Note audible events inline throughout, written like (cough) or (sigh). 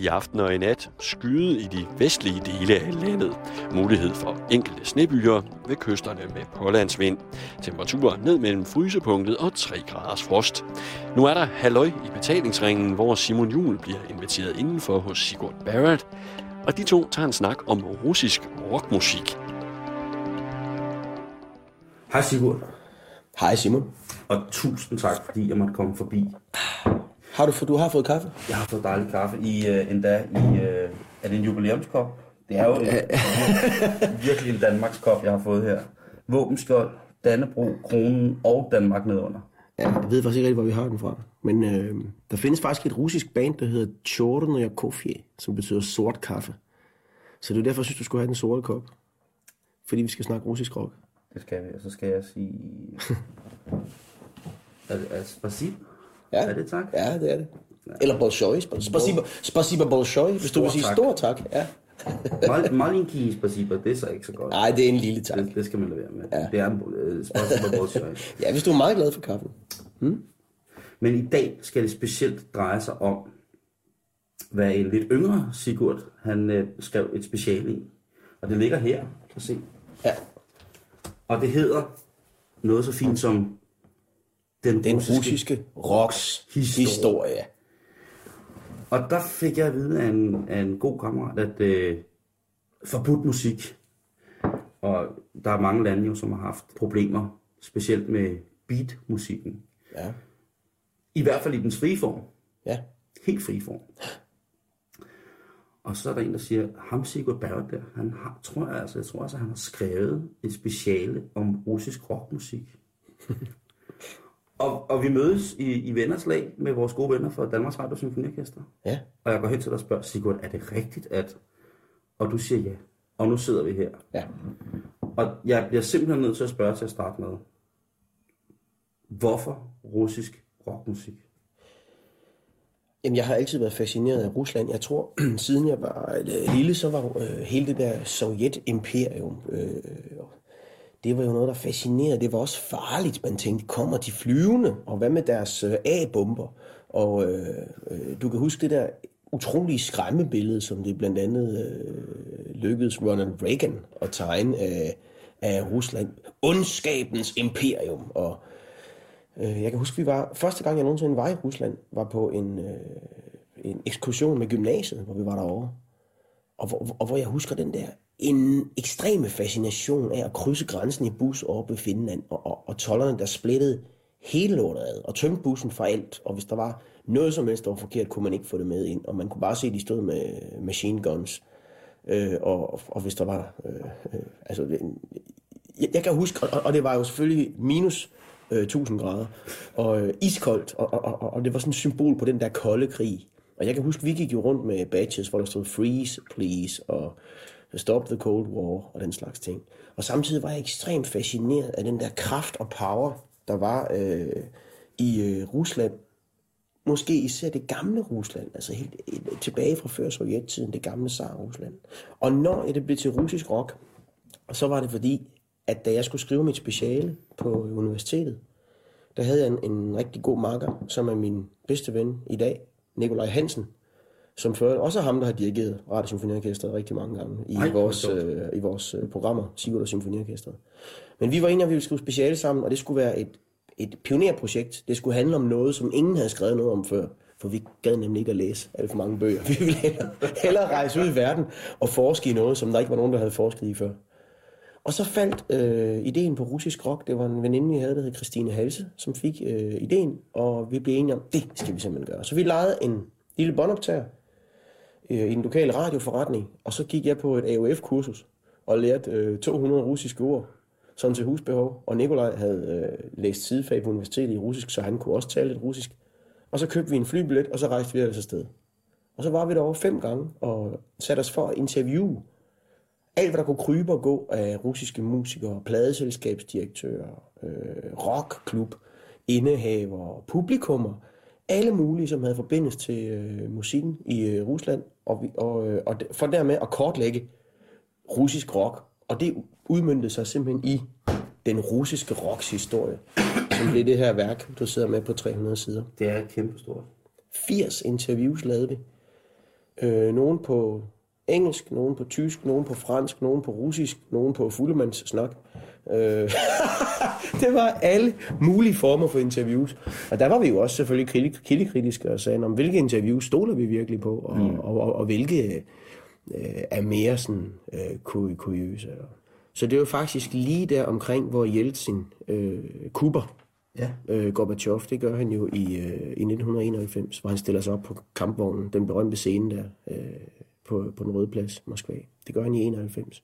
i aften og i nat skyde i de vestlige dele af landet. Mulighed for enkelte snebyer ved kysterne med pålandsvind. Temperaturer ned mellem frysepunktet og 3 graders frost. Nu er der halløj i betalingsringen, hvor Simon Jul bliver inviteret indenfor hos Sigurd Barrett. Og de to tager en snak om russisk rockmusik. Hej Sigurd, Hej Simon. og tusind tak, fordi jeg måtte komme forbi. Har du, du har fået kaffe? Jeg har fået dejlig kaffe i uh, endda i uh, er det en jubilæumskop. Det er jo en, (laughs) virkelig en Danmarks kop, jeg har fået her. Våbenskjold, Dannebro, Kronen og Danmark nedunder. Ja, jeg ved faktisk ikke rigtig, hvor vi har den fra. Men øh, der findes faktisk et russisk band, der hedder Chornoya Kofie, som betyder sort kaffe. Så det er derfor, jeg synes, du skulle have den sorte kop. Fordi vi skal snakke russisk rock. Det skal vi, og så skal jeg sige... (laughs) spasibo? Ja. Er det tak? Ja, det er det. Eller bolshoi. Spasiba, spasiba bolshoi, hvis du vil sige tak. stor tak. Ja. Mal- (laughs) Malinki spasibo, det er så ikke så godt. Nej, det er en lille tak. Det, det skal man lade være med. Ja. Det er uh, spasibo bolshoi. (laughs) Ja, hvis du er meget glad for kaffen. Men i dag skal det specielt dreje sig om, hvad en lidt yngre Sigurd, han øh, skrev et special i. Og det ligger her, kan se. Ja. Og det hedder noget så fint som Den, Den russiske rocks Historie. historie. Og der fik jeg at vide af en, af en god kammerat, at øh, forbudt musik, og der er mange lande jo, som har haft problemer, specielt med beatmusikken. Ja. I hvert fald i dens frie form. Ja. Helt fri form. Og så er der en, der siger, ham Sigurd Barrett der, han har, tror jeg altså, jeg tror altså, han har skrevet et speciale om russisk rockmusik. (laughs) og, og vi mødes i, i vennerslag med vores gode venner fra Danmarks Radio Symfoniorkester. Ja. Og jeg går hen til dig og spørger, Sigurd, er det rigtigt, at... Og du siger ja. Og nu sidder vi her. Ja. Og jeg bliver simpelthen nødt til at spørge til at starte med. Hvorfor russisk rockmusik? Jamen, jeg har altid været fascineret af Rusland. Jeg tror, (clears throat) siden jeg var øh, lille, så var øh, hele det der Sovjet-imperium, øh, det var jo noget, der fascinerede. Det var også farligt. Man tænkte, kommer de flyvende? Og hvad med deres øh, A-bomber? Og øh, øh, du kan huske det der utrolige skræmmebillede, som det blandt andet øh, lykkedes Ronald Reagan at tegne af, af Rusland. Ondskabens imperium. Og Øh, Jeg kan huske, vi var, første gang jeg nogensinde var i Rusland, var på en, øh, en ekskursion med gymnasiet, hvor vi var derovre. Og hvor, og hvor jeg husker den der en ekstreme fascination af at krydse grænsen i bus over ved Finland, og, og, og tollerne, der splittede hele lortet ad, og tømte bussen for alt. Og hvis der var noget som helst, der var forkert, kunne man ikke få det med ind. Og man kunne bare se, at de stod med machine guns. Øh, og, og hvis der var... Øh, øh, altså, jeg, jeg kan huske, og, og det var jo selvfølgelig minus øh, 1000 grader, og øh, iskoldt, og, og, og, og det var sådan et symbol på den der kolde krig. Og jeg kan huske, vi gik jo rundt med badges, hvor der stod freeze, please, og stop the cold war, og den slags ting. Og samtidig var jeg ekstremt fascineret af den der kraft og power, der var øh, i øh, Rusland. Måske især det gamle Rusland, altså helt tilbage fra før Sovjettiden, det gamle Tsar-Rusland. Og når det blev til russisk rock, så var det fordi, at da jeg skulle skrive mit speciale på universitetet, der havde jeg en, en rigtig god makker, som er min bedste ven i dag, Nikolaj Hansen, som øvrigt også er ham, der har dirigeret Radio Symfoniorkestret rigtig mange gange i Ej, vores, øh, i vores øh, programmer, Sigurd og Symfoniorkestret. Men vi var enige, at vi ville skrive speciale sammen, og det skulle være et, et pionerprojekt. Det skulle handle om noget, som ingen havde skrevet noget om før. For vi gad nemlig ikke at læse alt for mange bøger. (laughs) Vi ville hellere, hellere rejse ud i verden og forske i noget, som der ikke var nogen, der havde forsket i før. Og så faldt øh, ideen på russisk rock. Det var en veninde, vi havde, der hed Christine Halse, som fik øh, ideen, og vi blev enige om, det skal vi simpelthen gøre. Så vi lejede en lille båndoptager Øh, i den lokale radioforretning, og så gik jeg på et AOF-kursus og lærte øh, 200 russiske ord, sådan til husbehov. Og Nikolaj havde øh, læst sidefag på universitetet i russisk, så han kunne også tale lidt russisk. Og så købte vi en flybillet, og så rejste vi ellers afsted. Og så var vi derovre fem gange og satte os for at interviewe alt, hvad der kunne krybe og gå af russiske musikere, pladeselskabsdirektører, øh, rockklub, indehaver, publikummer, alle mulige, som havde forbindelse til øh, musikken i øh, Rusland, og, og, øh, og for dermed at kortlægge russisk rock. Og det udmyndtede sig simpelthen i den russiske rocks historie, som blev det her værk, du sidder med på 300 sider. Det er kæmpestort. 80 interviews lavede vi. Øh, nogen på engelsk, nogen på tysk, nogen på fransk, nogen på russisk, nogen på fuldemands snak. Øh, (laughs) det var alle mulige former for interviews. Og der var vi jo også selvfølgelig kildekritiske og sagde, om hvilke interviews stoler vi virkelig på, og, mm. og, og, og hvilke øh, er mere sådan øh, kuriøse. Så det var faktisk lige der omkring, hvor Jeltsin øh, kupper ja. øh, Gorbachev. Det gør han jo i, øh, i 1991, hvor han stiller sig op på kampvognen, den berømte scene der øh, på, på den røde plads, Moskva. Det gør han i 91.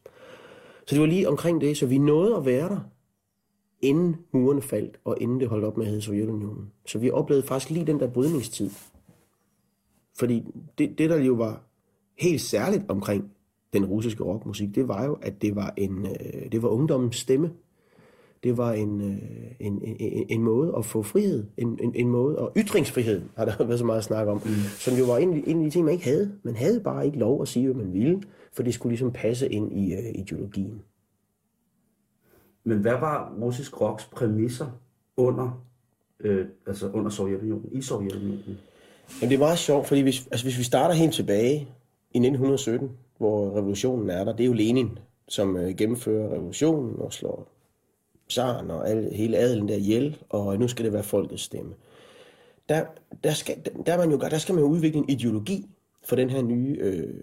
Så det var lige omkring det, så vi nåede at være der, inden murene faldt, og inden det holdt op med at hedde Sovjetunionen. Så vi oplevede faktisk lige den der brydningstid. Fordi det, det der jo var helt særligt omkring den russiske rockmusik, det var jo, at det var, en, øh, det var ungdommens stemme. Det var en, øh, en, en, en måde at få frihed, en, en, en måde, og ytringsfrihed har der været så meget at snakke om, mm. som jo var en, en af de ting, man ikke havde. Man havde bare ikke lov at sige, hvad man ville, for det skulle ligesom passe ind i uh, ideologien. Men hvad var russisk rocks præmisser under, øh, altså under Sovjetunionen, i Sovjetunionen? Jamen, det er meget sjovt, fordi hvis, altså, hvis vi starter helt tilbage i 1917, hvor revolutionen er der, det er jo Lenin, som øh, gennemfører revolutionen og slår zaren og alle, hele adelen der ihjel, og nu skal det være folkets stemme. Der, der, skal, der, man jo, der skal man jo udvikle en ideologi for den her nye øh,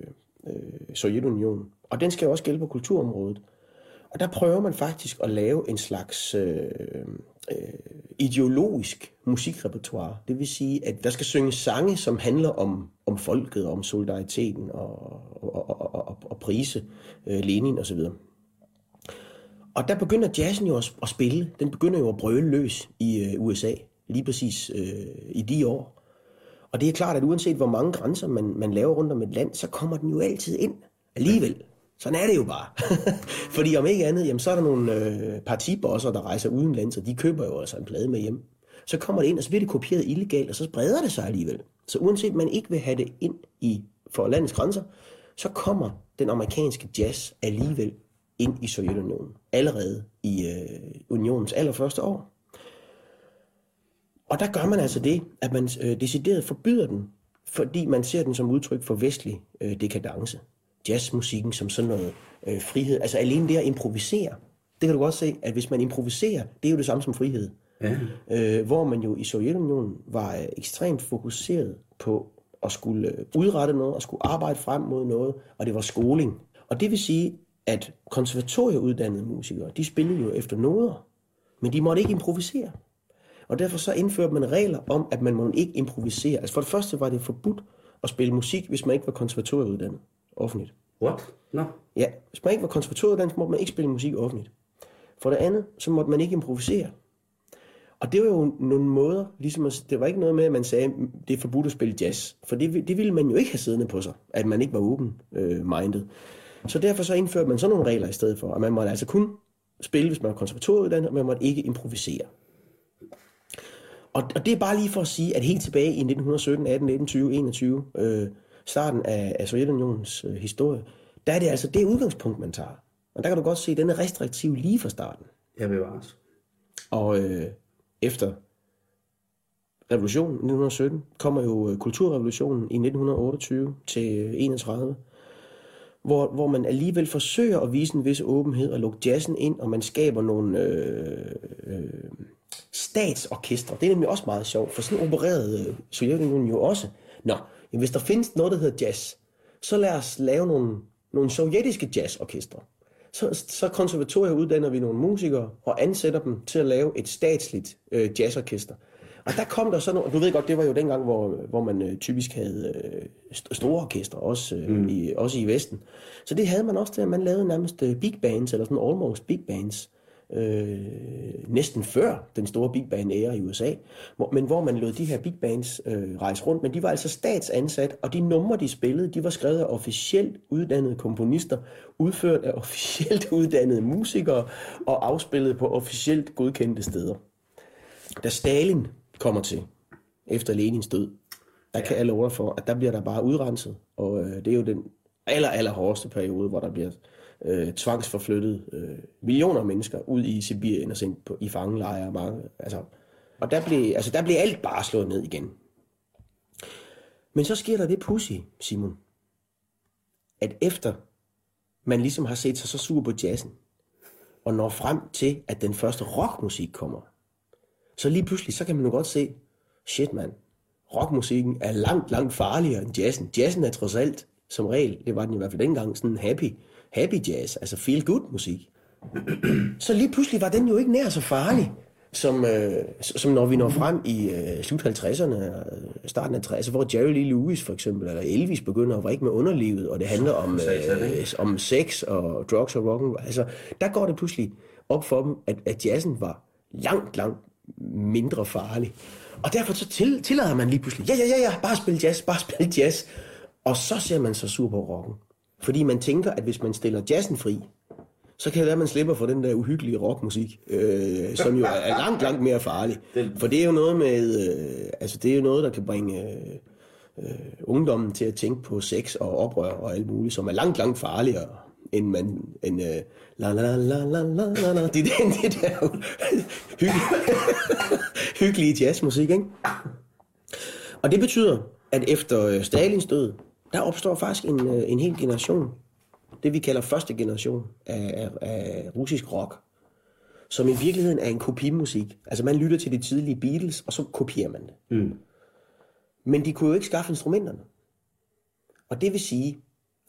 øh, Sovjetunion, og den skal jo også gælde på kulturområdet. Og der prøver man faktisk at lave en slags øh, øh, ideologisk musikrepertoire. Det vil sige, at der skal synges sange, som handler om, om folket, om solidariteten og, og, og, og, og prise øh, Lenin osv. Og der begynder jazzen jo at, at spille. Den begynder jo at brøle løs i øh, USA, lige præcis øh, i de år. Og det er klart, at uanset hvor mange grænser man, man laver rundt om et land, så kommer den jo altid ind alligevel. Sådan er det jo bare. (laughs) Fordi om ikke andet, jamen, så er der nogle øh, partibosser, der rejser udenlands, og de køber jo altså en plade med hjem. Så kommer det ind, og så bliver det kopieret illegalt, og så spreder det sig alligevel. Så uanset man ikke vil have det ind i for landets grænser, så kommer den amerikanske jazz alligevel ind i Sovjetunionen. Allerede i øh, unionens allerførste år. Og der gør man altså det, at man øh, decideret forbyder den, fordi man ser den som udtryk for vestlig øh, dekadence jazzmusikken som sådan noget øh, frihed. Altså alene det at improvisere, det kan du godt se, at hvis man improviserer, det er jo det samme som frihed. Ja. Øh, hvor man jo i Sovjetunionen var øh, ekstremt fokuseret på at skulle øh, udrette noget, og skulle arbejde frem mod noget, og det var skoling. Og det vil sige, at konservatorieuddannede musikere, de spillede jo efter noder, men de måtte ikke improvisere. Og derfor så indførte man regler om, at man må ikke improvisere. Altså for det første var det forbudt at spille musik, hvis man ikke var konservatorieuddannet offentligt. What? No. Ja, hvis man ikke var konservatorieuddannet, så måtte man ikke spille musik offentligt. For det andet, så måtte man ikke improvisere. Og det var jo nogle måder, ligesom at, det var ikke noget med, at man sagde, det er forbudt at spille jazz. For det, det ville man jo ikke have siddende på sig, at man ikke var open-minded. Øh, så derfor så indførte man sådan nogle regler i stedet for, at man måtte altså kun spille, hvis man var konservatorieuddannet, og man måtte ikke improvisere. Og, og det er bare lige for at sige, at helt tilbage i 1917, 18, 19, 20, 21, øh, starten af, af Sovjetunionens øh, historie, der er det altså det udgangspunkt, man tager. Og der kan du godt se, at den er restriktiv lige fra starten. Ja, bevares. Og øh, efter revolutionen 1917 kommer jo øh, kulturrevolutionen i 1928 til 31, hvor, hvor man alligevel forsøger at vise en vis åbenhed og lukke jazzen ind, og man skaber nogle øh, øh, statsorkestre. Det er nemlig også meget sjovt, for sådan opererede øh, Sovjetunionen jo også. Nå, Jamen, hvis der findes noget, der hedder jazz, så lad os lave nogle, nogle sovjetiske jazzorkestre. Så, så konservatorier uddanner vi nogle musikere og ansætter dem til at lave et statsligt øh, jazzorkester. Og der kom der sådan noget, du ved godt, det var jo dengang, hvor, hvor man øh, typisk havde øh, store orkestre, også, øh, mm. i, også i Vesten. Så det havde man også der, man lavede nærmest øh, big bands, eller sådan almost big bands, øh, næsten før den store big band æra i USA, hvor, men hvor man lod de her big bands øh, rejse rundt, men de var altså statsansat, og de numre, de spillede, de var skrevet af officielt uddannede komponister, udført af (laughs) officielt uddannede musikere, og afspillet på officielt godkendte steder. Da Stalin kommer til, efter Lenins død, der kan alle love for, at der bliver der bare udrenset, og øh, det er jo den aller, aller hårdeste periode, hvor der bliver øh, tvangsforflyttet øh, millioner af mennesker ud i Sibirien og sendt på, i fangelejre. Mange, altså, og der blev, altså, der blev alt bare slået ned igen. Men så sker der det pussy, Simon, at efter man ligesom har set sig så sur på jazzen, og når frem til, at den første rockmusik kommer, så lige pludselig, så kan man jo godt se, shit mand, rockmusikken er langt, langt farligere end jazzen. Jazzen er trods alt, som regel, det var den i hvert fald dengang, sådan happy, happy jazz, altså feel good musik. så lige pludselig var den jo ikke nær så farlig, som, øh, som når vi når frem i øh, slut 50'erne, starten af 60'erne, hvor Jerry Lee Lewis for eksempel, eller Elvis begynder at vrikke med underlivet, og det handler om, øh, om sex og drugs og rock. Altså, der går det pludselig op for dem, at, at jazzen var langt, langt mindre farlig. Og derfor så til, tillader man lige pludselig, ja, ja, ja, ja, bare spil jazz, bare spil jazz. Og så ser man så sur på rocken. Fordi man tænker, at hvis man stiller jazzen fri, så kan det være, at man slipper for den der uhyggelige rockmusik, øh, som jo er langt, langt mere farlig. For det er jo noget med, øh, altså det er jo noget, der kan bringe øh, øh, ungdommen til at tænke på sex og oprør og alt muligt, som er langt, langt farligere end man, end, øh, la la la la la la la, det, det, det der hyggelige, hyggelige jazzmusik, ikke? Og det betyder, at efter Stalins død, der opstår faktisk en, en hel generation, det vi kalder første generation af, af, af russisk rock, som i virkeligheden er en kopimusik. Altså man lytter til de tidlige Beatles, og så kopierer man det. Mm. Men de kunne jo ikke skaffe instrumenterne. Og det vil sige,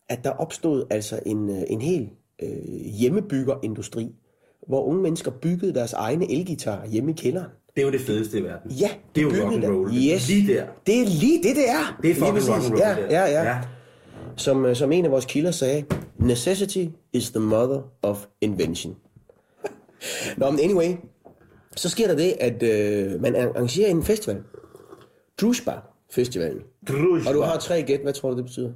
at der opstod altså en, en hel øh, hjemmebyggerindustri, hvor unge mennesker byggede deres egne elgitar hjemme i kælderen. Det er jo det fedeste i verden. Ja, det er jo rock and roll. Yes. Lige der. Det er lige det, det er. Det er fucking rock and roll. Ja, ja, ja. ja. Som, øh, som en af vores kilder sagde, necessity is the mother of invention. (laughs) Nå, men anyway, så sker der det, at øh, man arrangerer en festival. Drusba Festivalen. Drusba. Og du har tre gæt. Hvad tror du, det betyder?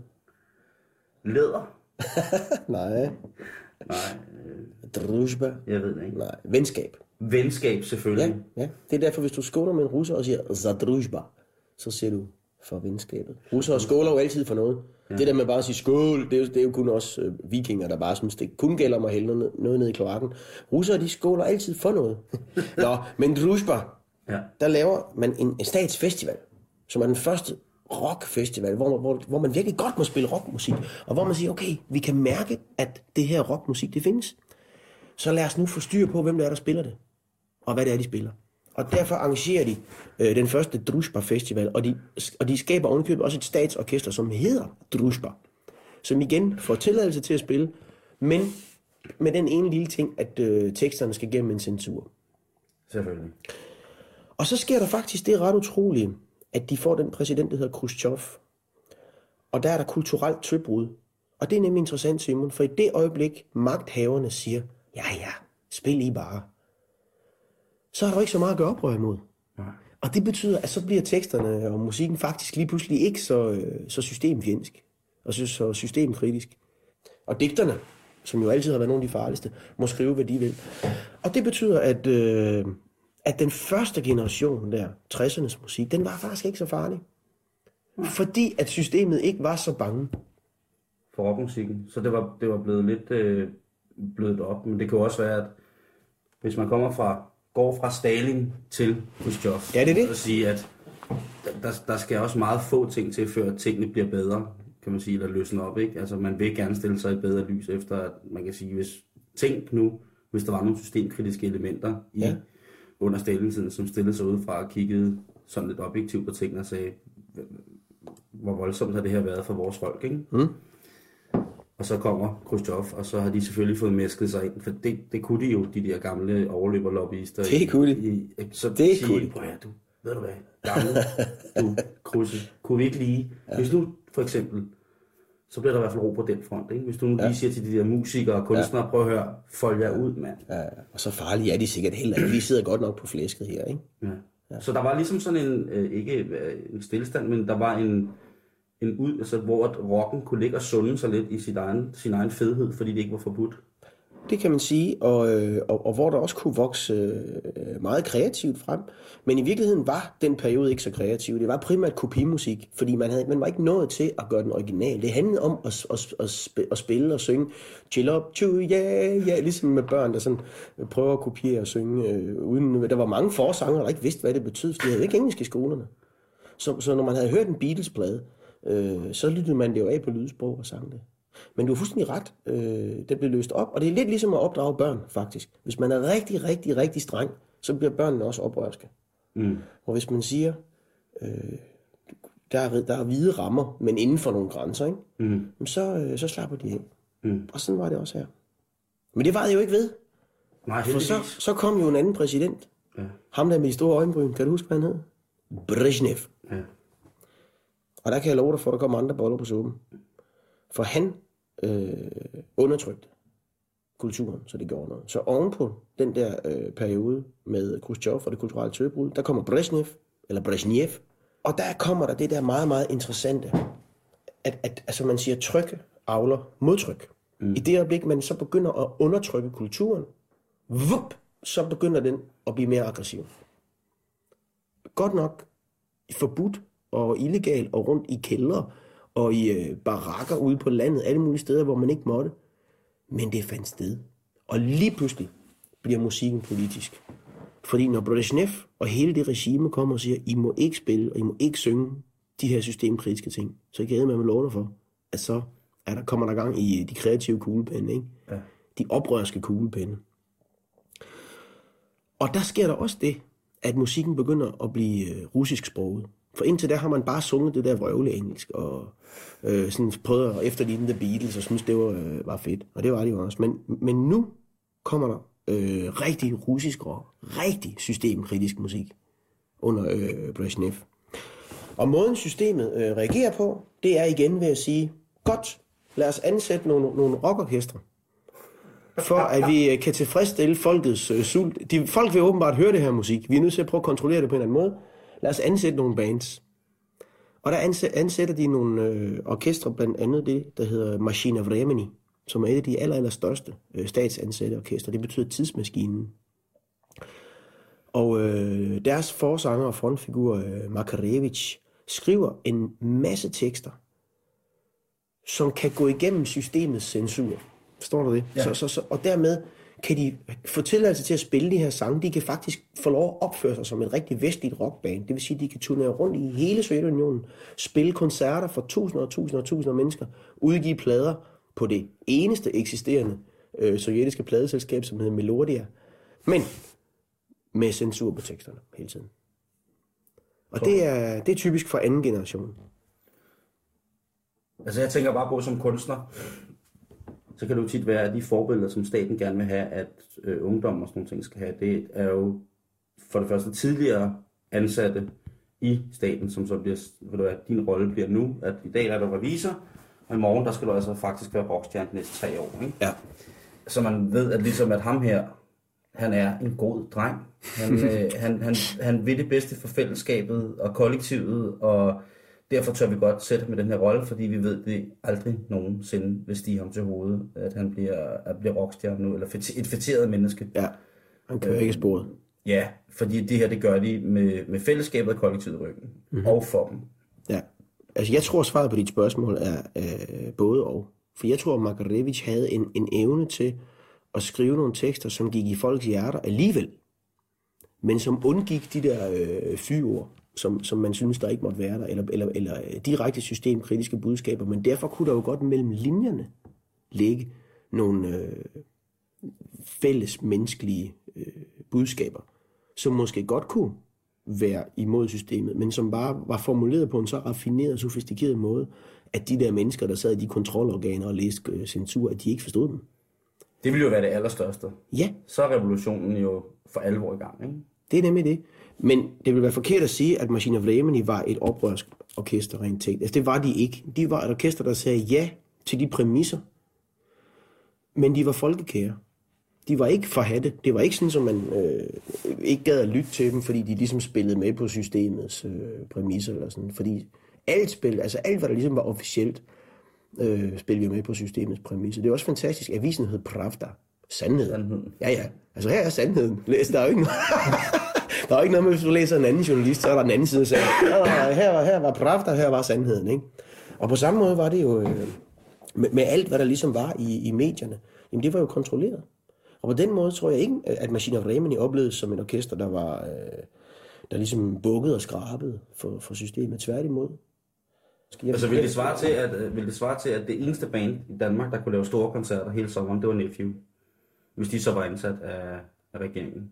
Læder. (laughs) Nej. Nej. Drusba. Jeg ved det ikke. Nej. Venskab. Venskab selvfølgelig. Ja, ja. Det er derfor, hvis du skåler med en russer og siger Zadrusba, så siger du for venskabet. Russere skåler jo altid for noget. Ja. Det der med bare at sige skål, det er jo, det er jo kun også øh, vikinger, der bare synes, det kun gælder om at hælde noget, noget ned i kloakken. Russere, de skåler altid for noget. (laughs) Nå, men Drusba, ja. der laver man en, en statsfestival, som er den første rockfestival, hvor, hvor, hvor man virkelig godt må spille rockmusik, og hvor man siger, okay, vi kan mærke, at det her rockmusik, det findes. Så lad os nu få styr på, hvem det er, der spiller det, og hvad det er, de spiller. Og derfor arrangerer de øh, den første Drusba Festival, og de, og de skaber ovenikøbet også et statsorkester, som hedder Drusba, som igen får tilladelse til at spille, men med den ene lille ting, at øh, teksterne skal gennem en censur. Selvfølgelig. Og så sker der faktisk det ret utrolige, at de får den præsident, der hedder Khrushchev. Og der er der kulturelt tøbrud. Og det er nemlig interessant, Simon, for i det øjeblik, magthaverne siger, ja ja, spil I bare så har du ikke så meget at gøre oprør imod. Nej. Og det betyder, at så bliver teksterne og musikken faktisk lige pludselig ikke så, øh, så systemfjendsk, og så, så systemkritisk. Og digterne, som jo altid har været nogle af de farligste, må skrive, hvad de vil. Og det betyder, at, øh, at den første generation der, 60'ernes musik, den var faktisk ikke så farlig. Fordi at systemet ikke var så bange. For rockmusikken. Så det var, det var blevet lidt øh, blødt op. Men det kan også være, at hvis man kommer fra går fra Stalin til Khrushchev. Ja, det er det. Og sige, at der, der skal også meget få ting til, før tingene bliver bedre, kan man sige, eller løsne op. Ikke? Altså, man vil gerne stille sig i bedre lys efter, at man kan sige, hvis tænk nu, hvis der var nogle systemkritiske elementer i, ja. Under Stalin-tiden, som stillede sig ud fra og kiggede sådan lidt objektivt på tingene og sagde, hvor voldsomt har det her været for vores folk, ikke? Mm. Og så kommer Khrushchev, og så har de selvfølgelig fået mæsket sig ind, for det, det kunne de jo, de der gamle overløberlobbyister. Det kunne de. I, så det sige, kunne de. Prøv du, ved du hvad, gamle, du, Khrushchev, kunne vi ikke lige, (laughs) ja. hvis nu for eksempel, så bliver der i hvert fald ro på den front, ikke? Hvis du nu ja. lige siger til de der musikere og kunstnere, ja. prøv at høre, fold jer ud, mand. Ja, og så farlige er de sikkert heller ikke. Vi sidder godt nok på flæsket her, ikke? Ja. ja. Så der var ligesom sådan en, øh, ikke øh, en stillestand, men der var en, en ud, altså, hvor rocken kunne ligge og sunde sig lidt i sin egen, sin egen fedhed, fordi det ikke var forbudt. Det kan man sige, og, øh, og, og hvor der også kunne vokse øh, meget kreativt frem. Men i virkeligheden var den periode ikke så kreativ. Det var primært kopimusik, fordi man, havde, man var ikke nået til at gøre den original. Det handlede om at, at, at, at spille og synge chill up to yeah, yeah, ligesom med børn, der sådan prøver at kopiere og synge. Øh, uden, der var mange forsanger, der ikke vidste, hvad det betød, for de havde ikke engelsk i skolerne. Så, så når man havde hørt en Beatles-plade, øh, så lyttede man det jo af på lydsprog og sang det. Men du har fuldstændig ret. Øh, det bliver løst op, og det er lidt ligesom at opdrage børn, faktisk. Hvis man er rigtig, rigtig, rigtig streng, så bliver børnene også oprørske. Mm. Og hvis man siger, øh, der, er, der er hvide rammer, men inden for nogle grænser, ikke? Mm. Så, øh, så slapper de af. Mm. Og sådan var det også her. Men det var det jo ikke ved. Nej, For så, så kom jo en anden præsident. Ja. Ham der med de store øjenbryn. Kan du huske, hvad han hed? Brezhnev. Ja. Og der kan jeg love dig for, at der kommer andre boller på suppen. For han øh, undertrykte kulturen, så det gjorde noget. Så ovenpå den der øh, periode med Khrushchev og det kulturelle tøbrud, der kommer Brezhnev, eller Brezhnev, og der kommer der det der meget, meget interessante, at, at altså man siger, tryk avler modtryk. Mm. I det øjeblik, man så begynder at undertrykke kulturen, vup, så begynder den at blive mere aggressiv. Godt nok forbudt og illegal og rundt i kældre og i øh, barakker ude på landet, alle mulige steder, hvor man ikke måtte. Men det fandt sted. Og lige pludselig bliver musikken politisk. Fordi når Brezhnev og hele det regime kommer og siger, I må ikke spille, og I må ikke synge de her systemkritiske ting, så kan jeg med lov for, at så er der, kommer der gang i de kreative kuglepenne, ikke? Ja. De oprørske kuglepenne. Og der sker der også det, at musikken begynder at blive øh, russisk sproget. For indtil da har man bare sunget det der vrøvle engelsk, og øh, sådan prøvet at efterligne The Beatles, og synes det var, øh, var fedt. Og det var det jo også. Men, men nu kommer der øh, rigtig russisk og rigtig systemkritisk musik under øh, Brezhnev. Og måden systemet øh, reagerer på, det er igen ved at sige, godt, lad os ansætte nogle, nogle rockorkestre, for at vi øh, kan tilfredsstille folkets øh, sult. De, folk vil åbenbart høre det her musik. Vi er nødt til at prøve at kontrollere det på en eller anden måde. Lad os ansætte nogle bands. Og der ansæ- ansætter de nogle øh, orkestre, blandt andet det, der hedder Machina Vremeni, som er et af de aller, aller største øh, statsansatte orkestre. Det betyder tidsmaskinen. Og øh, deres forsanger og frontfigur, øh, Makarevich, skriver en masse tekster, som kan gå igennem systemets censur. Forstår du det? Ja. Så, så, så, og dermed kan de få tilladelse til at spille de her sange. De kan faktisk få lov at opføre sig som et rigtig vestligt rockband. Det vil sige, at de kan turnere rundt i hele Sovjetunionen, spille koncerter for tusinder og tusinder og tusinder af mennesker, udgive plader på det eneste eksisterende øh, sovjetiske pladeselskab, som hedder Melodia. Men med censur på teksterne hele tiden. Og det er, det er typisk for anden generation. Altså jeg tænker bare på som kunstner, så kan det jo tit være, at de forbilleder, som staten gerne vil have, at øh, ungdom og sådan nogle ting skal have, det er jo for det første tidligere ansatte i staten, som så bliver, ved du hvad, din rolle bliver nu, at i dag er du revisor, og i morgen, der skal du altså faktisk være rockstjerne de næste tre år. Ikke? Ja. Så man ved, at ligesom at ham her, han er en god dreng. Han, øh, han, han, han vil det bedste for fællesskabet og kollektivet, og derfor tør vi godt sætte ham med den her rolle, fordi vi ved, det aldrig nogensinde vil stige ham til hovedet, at han bliver, at bliver rockstjerne nu, eller et fætteret menneske. Ja, han kører ikke sporet. Ja, fordi det her, det gør de med, med fællesskabet og kollektivet ryggen, mm-hmm. og for dem. Ja. Altså, jeg tror, svaret på dit spørgsmål er øh, både og. For jeg tror, at Makarevich havde en, en evne til at skrive nogle tekster, som gik i folks hjerter alligevel, men som undgik de der øh, fyord, som, som man synes, der ikke måtte være der, eller, eller, eller øh, direkte systemkritiske budskaber. Men derfor kunne der jo godt mellem linjerne ligge nogle øh, fælles menneskelige øh, budskaber, som måske godt kunne være imod systemet, men som bare var formuleret på en så raffineret og sofistikeret måde, at de der mennesker, der sad i de kontrolorganer og læste øh, censur, at de ikke forstod dem. Det ville jo være det allerstørste. Ja, Så er revolutionen jo for alvor i gang, ikke? det er nemlig det. Men det vil være forkert at sige, at Machina Vremeni var et oprørsk orkester rent teknisk. Altså, det var de ikke. De var et orkester, der sagde ja til de præmisser, men de var folkekære. De var ikke forhatte. Det var ikke sådan, at man øh, ikke gad at lytte til dem, fordi de ligesom spillede med på systemets øh, præmisser eller sådan. Fordi alt spil, altså alt, hvad der ligesom var officielt, øh, spillede vi med på systemets præmisser. Det er også fantastisk. Avisen hed Pravda. Sandhed. Sandheden. Ja, ja. Altså her er sandheden. Læs, der er jo ikke noget. (laughs) der er ikke noget med, hvis du læser en anden journalist, så er der den anden side, siger, "Ah, her, var- her var Pravda, her var sandheden. Ikke? Og på samme måde var det jo øh, med, med alt, hvad der ligesom var i, i medierne. Jamen det var jo kontrolleret. Og på den måde tror jeg ikke, at Machina Remini oplevedes som en orkester, der var... Øh, der ligesom bukkede og skrabede for, for systemet. Tværtimod. Skal Altså vil det, svare til, at, øh, vil det svare til, at det eneste band i Danmark, der kunne lave store koncerter hele sommeren, det var Nephew? Hvis de så var ansat af, af regeringen.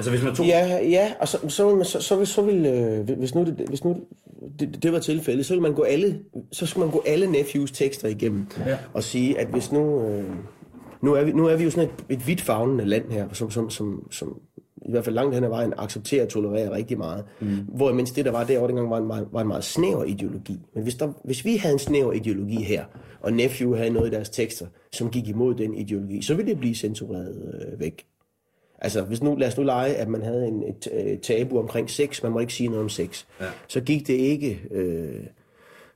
Altså hvis man tog... Ja, ja, og så, så, så, så, vil, så vil, øh, hvis nu, det, hvis nu det, det var tilfældet, så vil man gå alle, så skal man gå alle Nephews tekster igennem Ja. og sige, at hvis nu, øh, nu er vi, nu er vi jo sådan et, et vidt fagnende land her, som, som, som, som i hvert fald langt hen ad vejen accepterer og tolererer rigtig meget. Mm. Hvor mens det, der var derovre dengang, var en, meget, var en meget snæver ideologi. Men hvis, der, hvis vi havde en snæver ideologi her, og Nephew havde noget i deres tekster, som gik imod den ideologi, så ville det blive censureret øh, væk. Altså, hvis nu, lad os nu lege, at man havde en, et, et tabu omkring sex, man må ikke sige noget om sex. Ja. Så gik det ikke, øh,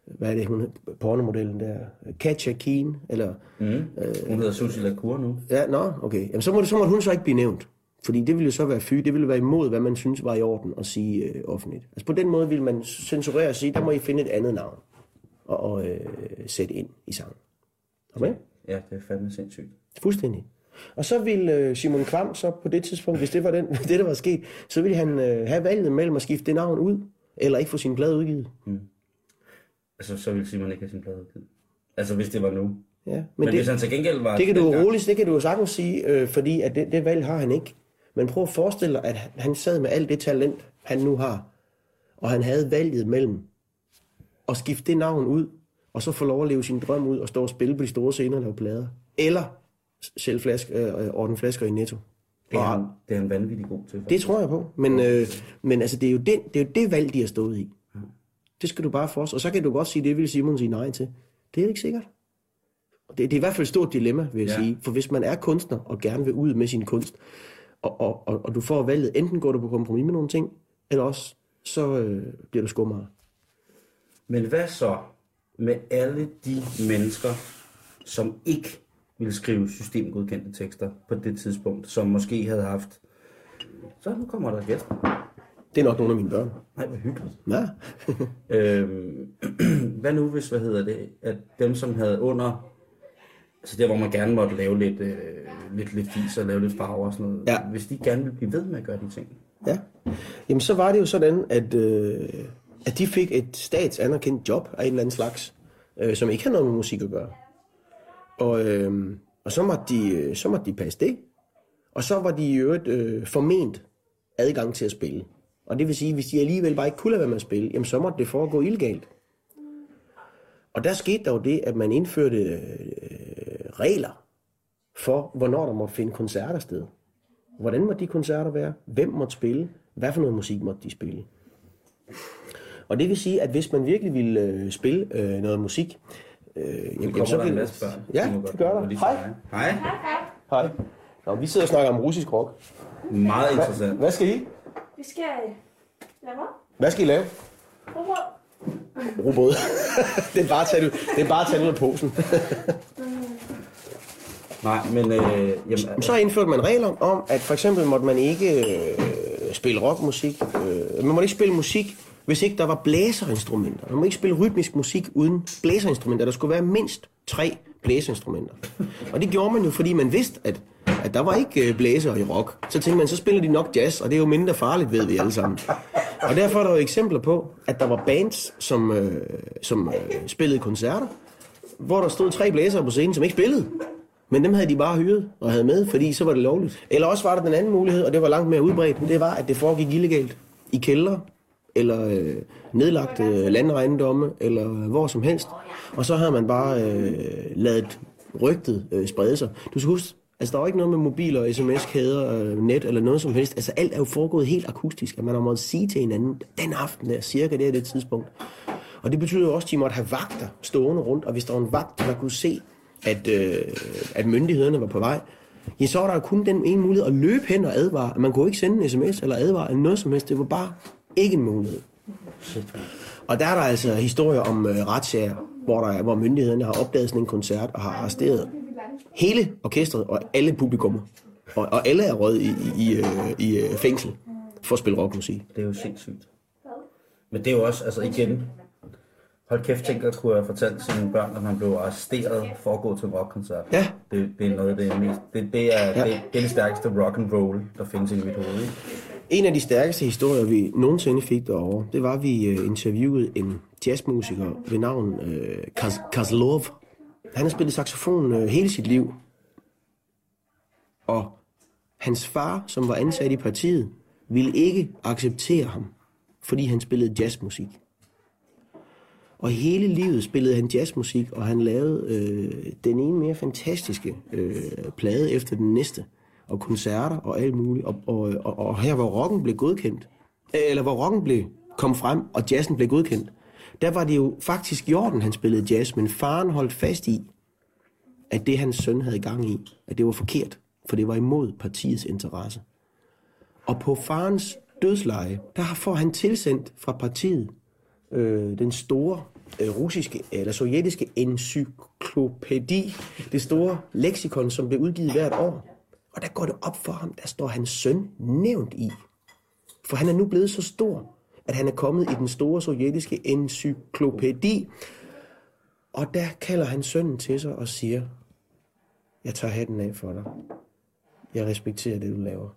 hvad er det, hun, pornomodellen der, Katja Keen, eller, Mm. Hun hedder Susie Lacour nu. ja, nå, okay, Jamen, så, må det, så må hun så ikke blive nævnt. Fordi det ville jo så være fy, det ville være imod, hvad man synes var i orden at sige øh, offentligt. Altså på den måde ville man censurere og sige, der må I finde et andet navn og, og øh, sætte ind i sangen. Okay? Ja, det er fandme sindssygt. Fuldstændig. Og så ville øh, Simon Kvam så på det tidspunkt, hvis det var den, (laughs) det, der var sket, så ville han øh, have valget mellem at skifte det navn ud, eller ikke få sin plade udgivet. Altså så ville Simon ikke have sin plade udgivet. Altså hvis det var nu. Ja, Men, men, hvis det, han til gengæld var... det kan du dengang- roligt, det kan du jo sagtens sige, øh, fordi at det, det valg har han ikke. Men prøv at forestille dig, at han sad med alt det talent, han nu har, og han havde valget mellem at skifte det navn ud, og så få lov at leve sin drøm ud, og stå og spille på de store scener og lave plader. Eller sælge flasker, øh, ordne flasker i Netto. Det er, han, det er han vanvittig god til. Det tror jeg på. Men, øh, men altså, det er, jo den, det er jo det valg, de har stået i. Det skal du bare forstå. Og så kan du godt sige, det vil Simon sige nej til. Det er ikke sikkert. Det, det er i hvert fald et stort dilemma, vil jeg Ja. sige. For hvis man er kunstner og gerne vil ud med sin kunst, og, og, og, og du får valget, enten går du på kompromis med nogle ting, eller også så øh, bliver du skummer. Men hvad så med alle de mennesker, som ikke ville skrive systemgodkendte tekster på det tidspunkt, som måske havde haft... Så nu kommer der gæster. Det er nok nogle af mine børn. Nej, hvor hyggeligt. Ja. (laughs) Øhm, (clears throat) hvad nu hvis, hvad hedder det, at dem, som havde under... Altså der, hvor man gerne måtte lave lidt, øh, lidt, lidt fis og lave lidt farver og sådan noget. Ja. Hvis de gerne ville blive ved med at gøre de ting. Ja. Jamen, så var det jo sådan, at, øh, at de fik et statsanerkendt job af en eller anden slags, øh, som ikke havde noget med musik at gøre. Og, øh, og så, måtte de, øh, så måtte de passe det. Og så var de i øvrigt øh, forment adgang til at spille. Og det vil sige, hvis de alligevel bare ikke kunne lade være med at spille, jamen så måtte det foregå illegalt. Og der skete der jo det, at man indførte øh, regler for, hvornår der måtte finde koncerter sted. Hvordan måtte de koncerter være? Hvem måtte spille? Hvad for noget musik måtte de spille? Og det vil sige, at hvis man virkelig ville øh, spille øh, noget musik, øh, jamen, jamen, kommer så der en masse børn. Ja, det gør der. Hej. Hej. Hej. Nå, vi sidder og snakker om russisk rock. Meget interessant. Hvad skal I? Vi skal lave hvad? Skal I lave? Robot. Robot. (laughs) det er bare at tage det, ud- det er bare at tage det ud af posen. Nej, men øh, jamen, Så indførte man regler om, at for eksempel måtte man ikke øh, spille rockmusik. Øh, man måtte ikke spille musik, hvis ikke der var blæserinstrumenter. Man må ikke spille rytmisk musik uden blæserinstrumenter. Der skulle være mindst tre blæserinstrumenter. Og det gjorde man jo, fordi man vidste, at, at der var ikke øh, blæser i rock. Så tænkte man, så spiller de nok jazz, og det er jo mindre farligt, ved vi alle sammen. Og derfor er der jo eksempler på, at der var bands, som, øh, som øh, spillede koncerter, hvor der stod tre blæsere på scenen, som ikke spillede. Men dem havde de bare hyret og havde med, fordi så var det lovligt. Eller også var der den anden mulighed, og det var langt mere udbredt. Det var, at det foregik illegalt i kældre, eller øh, nedlagte øh, landeejendomme, eller hvor som helst. Og så har man bare øh, lavet rygtet øh, sprede sig. Du skal huske, altså der var ikke noget med mobiler, sms-kæder, øh, net eller noget som helst. Altså alt er jo foregået helt akustisk, at man har måttet sige til hinanden, den aften der, cirka det er det tidspunkt. Og det betyder jo også, at de måtte have vagter stående rundt, og hvis der var en vagt, der kunne se, at, øh, at myndighederne var på vej, ja, så var der kun den ene mulighed at løbe hen og advare. Man kunne ikke sende en sms eller advare eller noget som helst. Det var bare ikke en mulighed. Og der er der altså historier om øh, retssager, hvor, der, er- hvor myndighederne har opdaget sådan en koncert og har arresteret hele orkestret og alle publikummer. Og, og alle er røget i, i, i, øh, i øh, fængsel for at spille rockmusik. det er jo sindssygt. Men det er jo også, altså igen, hold kæft, tænk at kunne have fortalt sine børn, at man blev arresteret for at gå til en rockkoncert. Ja. Det, det er noget af det mest, det, det, er, Ja. det, det er det stærkeste rock and roll, der findes i mit hoved. Ikke? En af de stærkeste historier, vi nogensinde fik derovre, det var, at vi øh, interviewede en jazzmusiker ved navn øh, Kaz- Kozlov. Han har spillet saxofon øh, hele sit liv. Og hans far, som var ansat i partiet, ville ikke acceptere ham, fordi han spillede jazzmusik. Og hele livet spillede han jazzmusik, og han lavede øh, den ene mere fantastiske øh, plade efter den næste. Og koncerter og alt muligt. Og, og, og, og her hvor rocken blev godkendt, øh, eller hvor rocken blev kom frem, og jazzen blev godkendt, der var det jo faktisk Jorden, han spillede jazz, men faren holdt fast i, at det hans søn havde gang i, at det var forkert, for det var imod partiets interesse. Og på farens dødsleje, der får han tilsendt fra partiet øh, den store øh, russiske eller sovjetiske encyklopædi, det store leksikon, som blev udgivet hvert år. Og der går det op for ham, der står hans søn nævnt i. For han er nu blevet så stor, at han er kommet i den store sovjetiske encyklopædi. Og der kalder han sønnen til sig og siger, jeg tager hatten af for dig. Jeg respekterer det, du laver.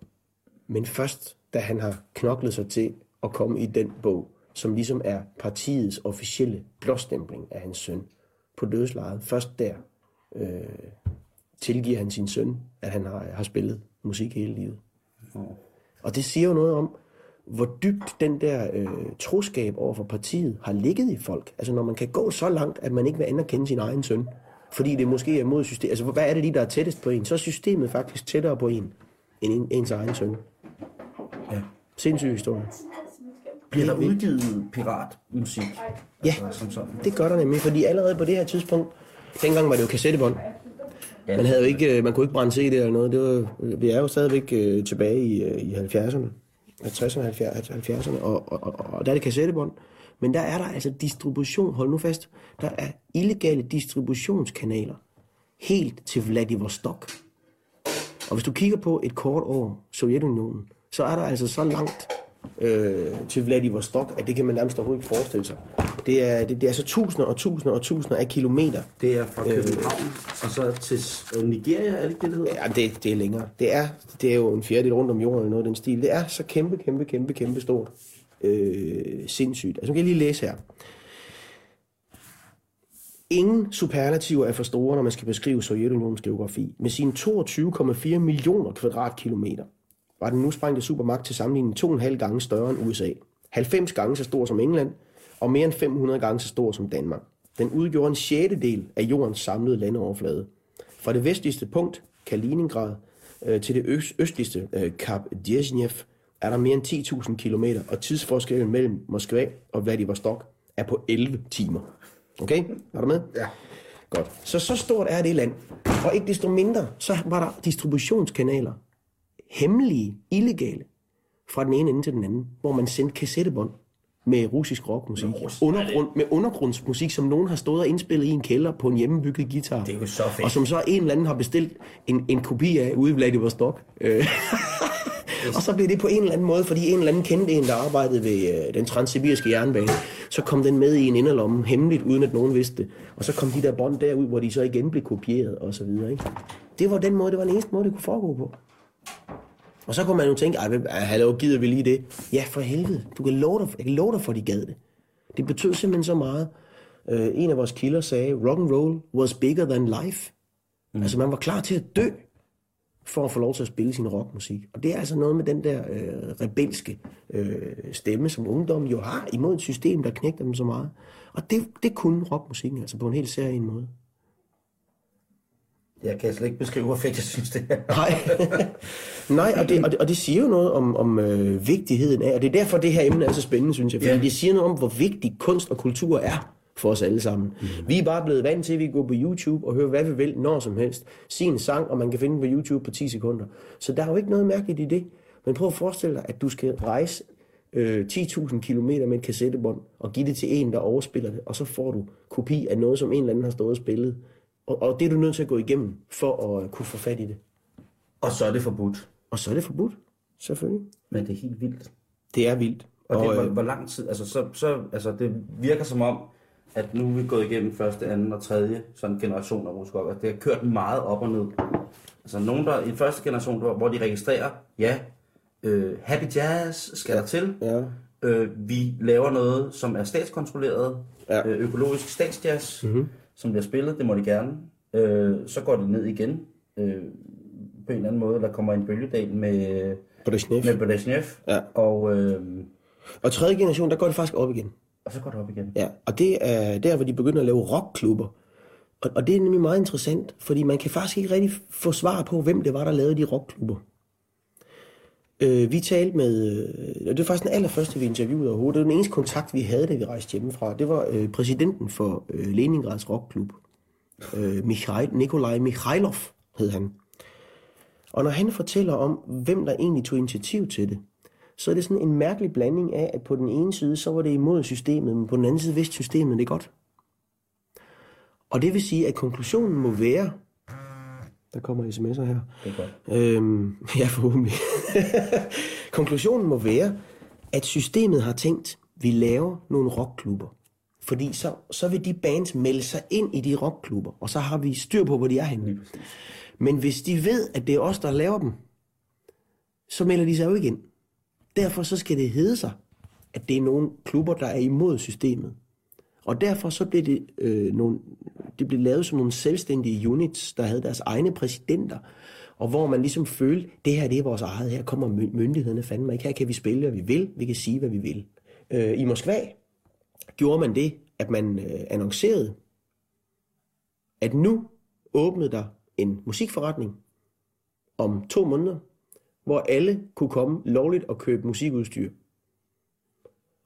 Men først, da han har knoklet sig til at komme i den bog, som ligesom er partiets officielle blåstempling af hans søn på dødslejet, først der øh, tilgiver han sin søn, at han har, har spillet musik hele livet. Og det siger jo noget om, hvor dybt den der øh, troskab over for partiet har ligget i folk. Altså når man kan gå så langt, at man ikke vil anerkende sin egen søn, fordi det måske er mod systemet. Altså hvad er det lige, der er tættest på en? Så er systemet faktisk tættere på en, end en, ens egen søn. Ja. Sindssyg historie. Bliver der udgivet piratmusik? Ja. Altså, som sådan. Det gør der nemlig, fordi allerede på det her tidspunkt, dengang var det jo kassettebånd. Man, havde jo ikke, øh, man kunne ikke brænde CD eller noget. Det var, øh, vi er jo stadigvæk øh, tilbage i, øh, i 70'erne. 60'erne, 70'erne, og, og, og, og der er det kassettebånd. Men der er der altså distribution, hold nu fast, der er illegale distributionskanaler helt til Vladivostok. Og hvis du kigger på et kort over Sovjetunionen, så er der altså så langt øh, til Vladivostok, at det kan man nærmest overhovedet ikke forestille sig. Det er, det, det er altså tusinder og tusinder og tusinder af kilometer. Det er fra København, og så til øh, Nigeria, er det ikke det, det hedder? Ja, det, det er længere. Det er, det er jo en fjerdedel rundt om jorden eller noget af den stil. Det er så kæmpe, kæmpe, kæmpe, kæmpe stort. Øh, sindssygt. Altså, nu kan jeg lige læse her. Ingen superlativer er for store, når man skal beskrive Sovjetunionens geografi. Med sine 22,4 millioner kvadratkilometer var den nu sprængte supermagt til sammenligning to og en halv gange større end USA. 90 gange så stor som England, og mere end 500 gange så stor som Danmark. Den udgjorde en sjettedel af jordens samlede landeoverflade. Fra det vestligste punkt, Kaliningrad, øh, til det øst, østligste, øh, Kap Dezhnev, er der mere end 10.000 kilometer, og tidsforskellen mellem Moskva og Vladivostok er på 11 timer. Okay? Er du med? Ja. Godt. Så så stort er det land. Og ikke desto mindre, så var der distributionskanaler, hemmelige, illegale, fra den ene ende til den anden, hvor man sendte kassettebånd med russisk rockmusik. Undergrund, med undergrundsmusik, som nogen har stået og indspillet i en kælder på en hjemmebygget guitar. Det er jo så fedt. Og som så en eller anden har bestilt en, en kopi af ude i Vladivostok. Øh. og så blev det på en eller anden måde, fordi en eller anden kendte en, der arbejdede ved øh, den transsibiriske jernbane, så kom den med i en inderlomme, hemmeligt, uden at nogen vidste det. Og så kom de der bånd derud, hvor de så igen blev kopieret og så videre. Ikke? Det var den måde, det var den eneste måde, det kunne foregå på. Og så kunne man jo tænke, ej, hvad- hallo, gider vi lige det? Ja, for helvede. Du kan love dig, jeg kan love dig for, at de gad det. Det betød simpelthen så meget. Øh, en af vores kilder sagde, rock and roll was bigger than life. Mm. Altså man var klar til at dø, for at få lov til at spille sin rockmusik. Og det er altså noget med den der øh, rebelske øh, stemme, som ungdommen jo har imod et system, der knægter dem så meget. Og det, det kunne rockmusikken altså på en helt særlig måde. Jeg kan slet ikke beskrive, hvor fedt jeg synes, det er. Nej, Nej og, det, og, det, og det siger jo noget om, om øh, vigtigheden af, og det er derfor, det her emne er så spændende, synes jeg, fordi Ja. det siger noget om, hvor vigtig kunst og kultur er for os alle sammen. Mm. Vi er bare blevet vant til, at vi går på YouTube og hører, hvad vi vil, når som helst. Sig en sang, og man kan finde den på YouTube på 10 sekunder. Så der er jo ikke noget mærkeligt i det. Men prøv at forestille dig, at du skal rejse øh, 10.000 km med et kassettebånd og give det til en, der overspiller det, og så får du kopi af noget, som en eller anden har stået og spillet. Og, og det er du nødt til at gå igennem, for at kunne få fat i det. Og så er det forbudt. Og så er det forbudt, selvfølgelig. Men det er helt vildt. Det er vildt. Og, Og, det, hvor, øh, hvor lang tid, altså, så, så, altså det virker som om, at nu er vi gået igennem første, anden og tredje sådan generation af rusk og det har kørt meget op og ned. Altså nogen, der i første generation, hvor, hvor de registrerer, ja, øh, happy jazz skal der til. Ja. Øh, vi laver noget, som er statskontrolleret, Ja. øh, økologisk statsjazz, mm-hmm. Som bliver spillet, det må de gerne. Øh, så går det ned igen øh, på en eller anden måde, der kommer en bølgedal med, snif. med Brezhnev, Ja. og, øh, Og tredje generation, der går det faktisk op igen. og så går det op igen. Ja, og det er der, hvor de begynder at lave rockklubber. Og, og det er nemlig meget interessant, fordi man kan faktisk ikke rigtig få svar på, hvem det var, der lavede de rockklubber. Øh, vi talte med, øh, og det var faktisk den allerførste, vi interviewede overhovedet. Det var den eneste kontakt, vi havde, da vi rejste hjemmefra. Det var øh, præsidenten for øh, Leningrads rockklub. Øh, Mikhail, Nikolaj Mikhailov hed han. Og når han fortæller om, hvem der egentlig tog initiativ til det, så er det sådan en mærkelig blanding af, at på den ene side, så var det imod systemet, men på den anden side vidste systemet det godt. Og det vil sige, at konklusionen må være, der kommer sms'er her, Det er godt. øhm, (laughs) ja forhåbentlig, (laughs) konklusionen må være, at systemet har tænkt, vi laver nogle rockklubber. Fordi så, så vil de bands melde sig ind i de rockklubber, og så har vi styr på, hvor de er henne. Men hvis de ved, at det er os, der laver dem, så melder de sig jo ikke ind. Derfor så skal det hedde sig, at det er nogle klubber, der er imod systemet. Og derfor så blev det, øh, nogle, det blev lavet som nogle selvstændige units, der havde deres egne præsidenter, og hvor man ligesom følte, det her det er vores eget, her kommer myndighederne fandme ikke, her kan vi spille, hvad vi vil, vi kan sige, hvad vi vil. Øh, I Moskva gjorde man det, at man øh, annoncerede, at nu åbnede der en musikforretning om to måneder, hvor alle kunne komme lovligt og købe musikudstyr.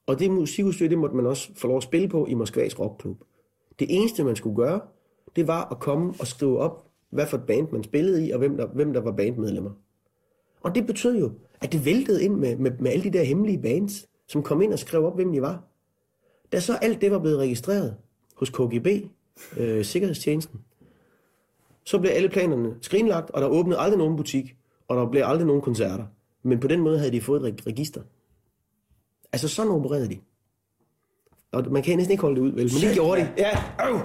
Og det musikudstyr, det måtte man også få lov at spille på i Moskvas rockklub. Det eneste, man skulle gøre, det var at komme og skrive op, hvad for et band man spillede i, og hvem der, hvem der var bandmedlemmer. Og det betød jo, at det væltede ind med, med, med alle de der hemmelige bands, som kom ind og skrev op, hvem de var. Da så alt det var blevet registreret hos KGB, øh, Sikkerhedstjenesten, så blev alle planerne skrinlagt, og der åbnede aldrig nogen butik, og der blev aldrig nogen koncerter. Men på den måde havde de fået et register. Altså sådan opererede de. Og man kan næsten ikke holde det ud, vel? Men det gjorde de. Ja, øv.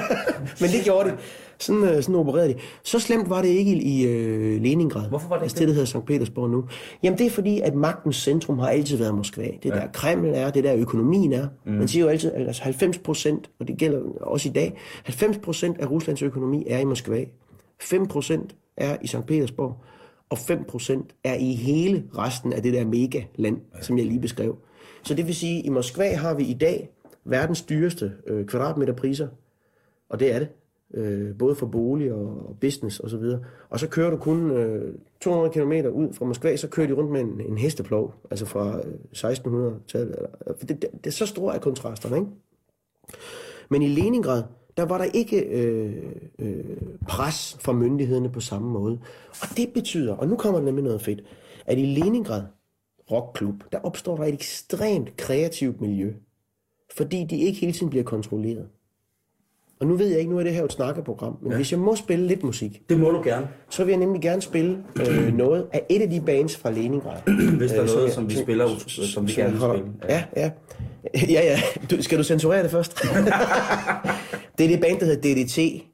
(laughs) Men det gjorde de. Sådan, øh, sådan opererede de. Så slemt var det ikke i, øh, Leningrad. Hvorfor var det altså ikke det, der hedder St. Petersborg nu. Jamen det er fordi, at magtens centrum har altid været Moskva. Det der Kreml er, det der økonomien er. Mm. Man siger jo altid, at altså 90 procent, og det gælder også i dag, 90 procent af Ruslands økonomi er i Moskva. 5 procent er i St. Petersborg, og 5 procent er i hele resten af det der megaland, som jeg lige beskrev. Så det vil sige, at i Moskva har vi i dag verdens dyreste øh, kvadratmeterpriser, og det er det. Øh, både for bolig og, og business og så videre. Og så kører du kun øh, 200 km ud fra Moskva, så kører de rundt med en, en hesteplov, altså fra øh, 1600-tallet. Eller- For det, det, det er så store er kontrasterne, ikke? Men i Leningrad, der var der ikke øh, øh, pres fra myndighederne på samme måde. Og det betyder, og nu kommer der nemlig noget fedt, at i Leningrad rockklub, der opstår der et ekstremt kreativt miljø. Fordi de ikke hele tiden bliver kontrolleret. Og nu ved jeg ikke, nu er det her et snakkeprogram, men ja. hvis jeg må spille lidt musik, Det må du gerne. så vil jeg nemlig gerne spille øh, noget af et af de bands fra Leningrad. (clears throat) Hvis der er Øh, noget, jeg- som vi spiller, som vi gerne vil spille. Ja, ja. Ja, ja. Du, skal du censurere det først? (laughs) det er det band, der hedder DDT,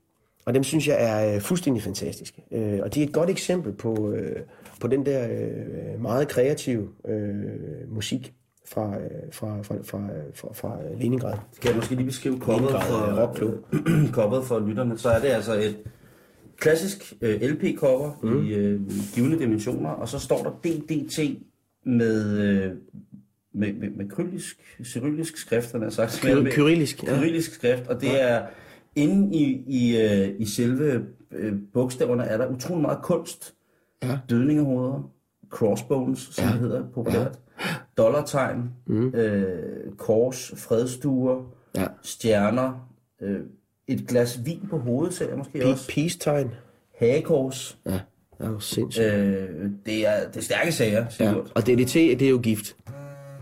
og dem synes jeg er øh, fuldstændig fantastiske. Øh, og de er et godt eksempel på, øh, på den der øh, meget kreative øh, musik fra, øh, fra, fra, fra, fra, fra Leningrad. Skal jeg måske lige beskrive coveret for, rockklub. (clears throat) coveret for lytterne, så er det altså et klassisk øh, LP-cover mm. i øh, givende dimensioner, og så står der DDT med, øh, med, med, med kyrillisk, cyrillisk skrift, han har sagt. Kyr- Med- kyrillisk, ja. Kyrillisk skrift, og det er inde i, i, øh, i selve øh, bogstaverne er der utrolig meget kunst. Ja. Dødningehoveder, crossbones, som ja. det hedder populært, dollartegn, mm. øh, kors, fredstuer, Ja. stjerner, øh, et glas vin på hovedet, ser jeg måske også, Peace-tegn. hagekors. Ja, det er sindssygt. Øh, det, er, det er stærke sager, Ja. Sigurd. Og DDT, det er jo gift.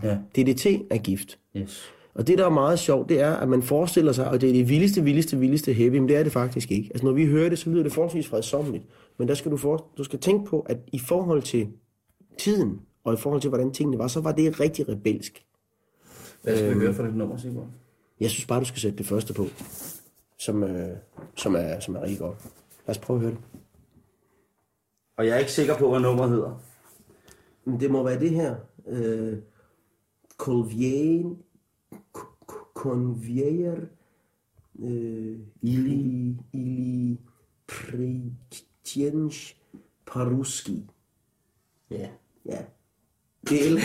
Ja. DDT er gift. Yes. Og det, der er meget sjovt, det er, at man forestiller sig, og det er det vildeste, vildeste, vildeste heavy, men det er det faktisk ikke. Altså, når vi hører det, så lyder det forholdsvis fredsommeligt. Men der skal du, for, du skal tænke på, at i forhold til tiden, og i forhold til, hvordan tingene var, så var det rigtig rebelsk. Hvad skal Øhm. vi høre for det nummer, Sigurd? Jeg synes bare, du skal sætte det første på, som, øh, som, er, som er rigtig godt. Lad os prøve at høre det. Og jeg er ikke sikker på, hvad nummeret hedder. Men det må være det her. Øh, Colvier... conveyer eh, ili ili pretienj paruski. Yeah. Yeah. Deal.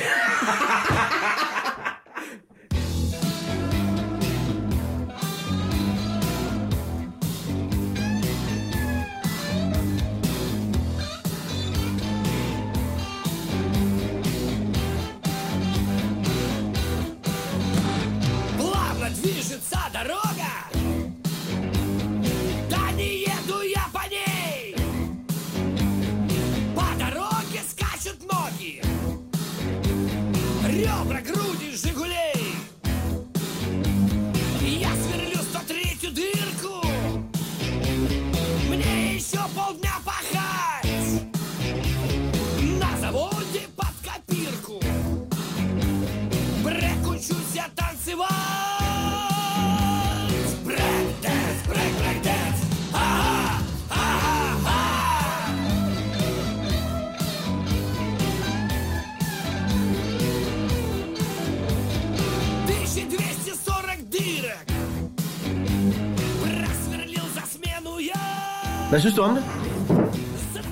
Hvad synes du om det?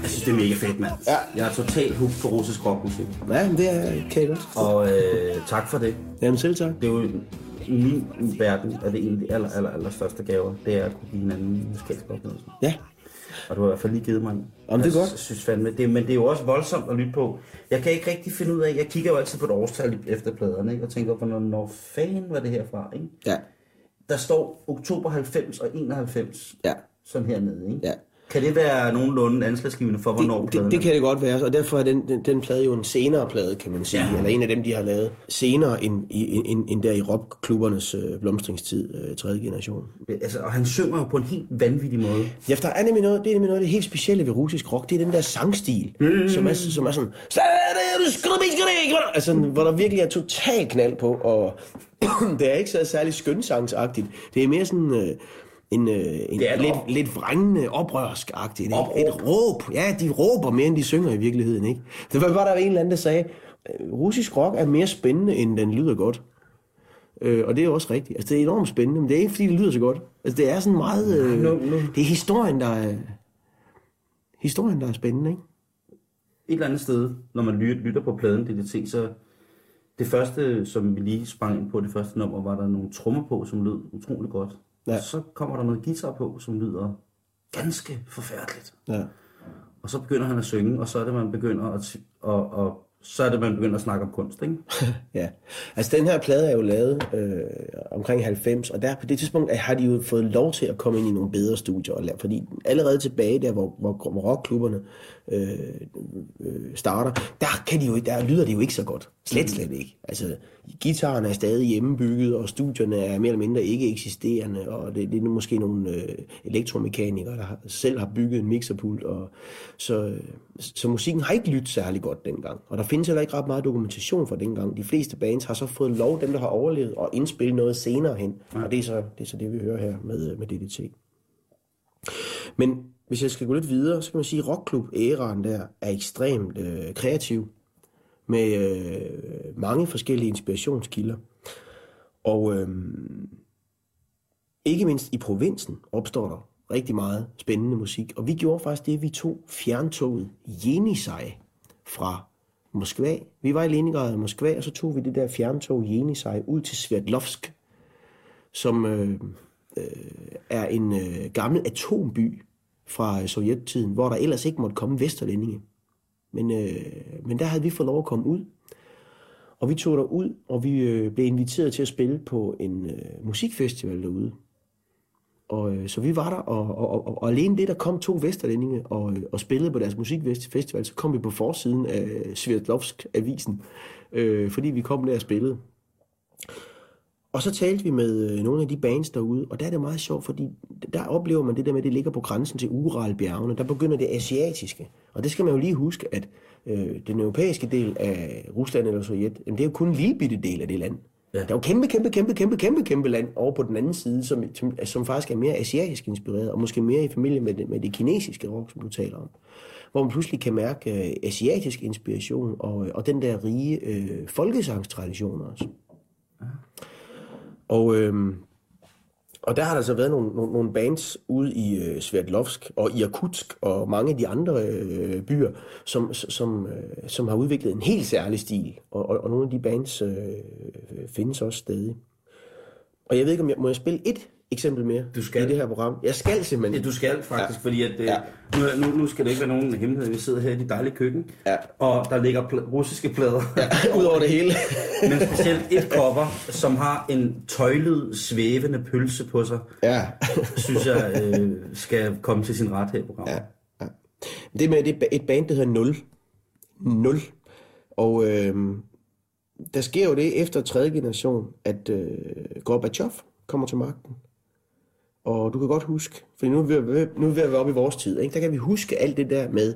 Jeg synes, det er mega fedt, mand. Ja. Jeg er totalt hooked på russisk rockmusik. Ja, men det er, kan jeg godt. Og øh, tak for det. Jamen selv tak. Det er jo i min verden, er det en af de aller, aller, aller største gaver. Det er at kunne give hinanden musikalsk oplevelse. Ja. Og du har i hvert fald lige givet mig en. Jamen, det er Jeg godt. synes fandme, det, men det er jo også voldsomt at lytte på. Jeg kan ikke rigtig finde ud af, jeg kigger jo altid på et årstal efter pladerne, ikke? og tænker, hvornår når fanden var det her fra? Ikke? Ja. Der står oktober 90 og 91, Ja. sådan hernede. Ikke? Ja. Kan det være nogenlunde anslagsgivende for, hvornår Det, pladen det, det kan det godt være, og derfor er den, den, den plade jo en senere plade, kan man sige. Ja. Eller en af dem, de har lavet senere end, i, end, end der i rockklubbernes øh, blomstringstid, øh, tredje generation. Altså, og han synger jo på en helt vanvittig måde. Ja, for der er nemlig noget, det er nemlig noget af det helt specielle ved russisk rock. Det er den der sangstil, mm. som, er, som er sådan... Altså, hvor der virkelig er total knald på, og det er ikke så særlig skønsangsagtigt. Det er mere sådan... Øh, en, øh, en Det er et lidt, op- lidt vrængende, oprørsk-agtigt. Ikke? Opråb. Et råb. Ja, de råber mere, end de synger i virkeligheden. Ikke? Det var bare der var en eller anden, der sagde, øh, russisk rock er mere spændende, end den lyder godt. Øh, og det er også rigtigt. Altså, det er enormt spændende, men det er ikke, fordi det lyder så godt. Altså, det er sådan meget... Øh, Nu- nu- Det er historien, der er... Historien, der er spændende, ikke? et eller andet sted, når man lytter, lytter på pladen DDT, så det første, som vi lige sprang ind på, det første nummer, var der nogle trommer på, som lød utrolig godt. Ja. Så kommer der noget guitar på, som lyder ganske forfærdeligt. Ja. Og så begynder han at synge, og så er det, man begynder at, t- og, og så er det, man begynder at snakke om kunst, ikke? (laughs) ja. Altså, den her plade er jo lavet øh, omkring 90, og der på det tidspunkt øh, har de jo fået lov til at komme ind i nogle bedre studier. Og lave, fordi allerede tilbage der, hvor, hvor, hvor rockklubberne øh, øh, starter, der, kan de jo, der lyder det jo ikke så godt. Slet, slet ikke. Altså, gitaren er stadig hjemmebygget, og studierne er mere eller mindre ikke eksisterende, og det, det er måske nogle øh, elektromekanikere, der har, selv har bygget en mixerpult. Og, så, øh, så musikken har ikke lyttet særlig godt dengang. Og der findes heller ikke ret meget dokumentation fra dengang. De fleste bands har så fået lov, dem der har overlevet, at indspille noget senere hen. Og det er så det, er så det vi hører her med, med DDT. Men hvis jeg skal gå lidt videre, så kan man sige, at rockklub-æraen der er ekstremt øh, kreativ med øh, mange forskellige inspirationskilder. Og øh, ikke mindst i provinsen opstår der rigtig meget spændende musik. Og vi gjorde faktisk det, vi tog fjerntoget Jenisej fra Moskva. Vi var i Leningrad i Moskva, og så tog vi det der fjerntog Jenisej ud til Sverdlovsk, som øh, øh, er en øh, gammel atomby fra øh, sovjettiden, hvor der ellers ikke måtte komme vesterlændinge. Men, øh, men der havde vi fået lov at komme ud. Og vi tog derud, og vi øh, blev inviteret til at spille på en øh, musikfestival derude. Og, øh, så vi var der, og, og, og, og alene det, der kom to vesterlændinge og, øh, og spillede på deres musikfestival, så kom vi på forsiden af Sverdlovsk-avisen, øh, fordi vi kom der og spillede. Og så talte vi med øh, nogle af de bands derude, og der er det meget sjovt, fordi der oplever man det der med, at det ligger på grænsen til Uralbjergene. Der begynder det asiatiske. Og det skal man jo lige huske, at øh, den europæiske del af Rusland eller Sovjet, jamen, det er jo kun en lille bitte del af det land. Ja. Der er jo kæmpe, kæmpe, kæmpe, kæmpe, kæmpe, kæmpe land over på den anden side, som, som, som faktisk er mere asiatisk inspireret, og måske mere i familie med det, med det kinesiske rock, som du taler om. hvor man pludselig kan mærke øh, asiatisk inspiration og, og den der rige øh, folkesangstradition også. Og, øh, og der har der så været nogle, nogle, nogle bands ude i øh, Sverdlovsk og Irkutsk og mange af de andre øh, byer, som, som, øh, som har udviklet en helt særlig stil. Og, og, og nogle af de bands øh, findes også stadig. Og jeg ved ikke, om jeg må jeg spille et eksempel mere Du skal. i det her program. Jeg skal simpelthen. Ja, du skal faktisk, ja. fordi at, Ja. ja. nu, nu, nu skal det ikke være nogen hemmelighed. Vi sidder her i dit dejlige køkken, Ja. og der ligger pl- russiske plader. Ja. Udover det hele. (laughs) Men specielt et cover, som har en tøjlet, svævende pølse på sig, ja. synes jeg øh, skal komme til sin ret her i programmet. Ja, ja. Det med det et band, der hedder Nul. Nul. Og øh, der sker jo det efter tredje generation, at øh, Gorbachev kommer til magten. Og du kan godt huske, for nu er vi, ved- nu er vi ved at være oppe i vores tid, ikke? der kan vi huske alt det der med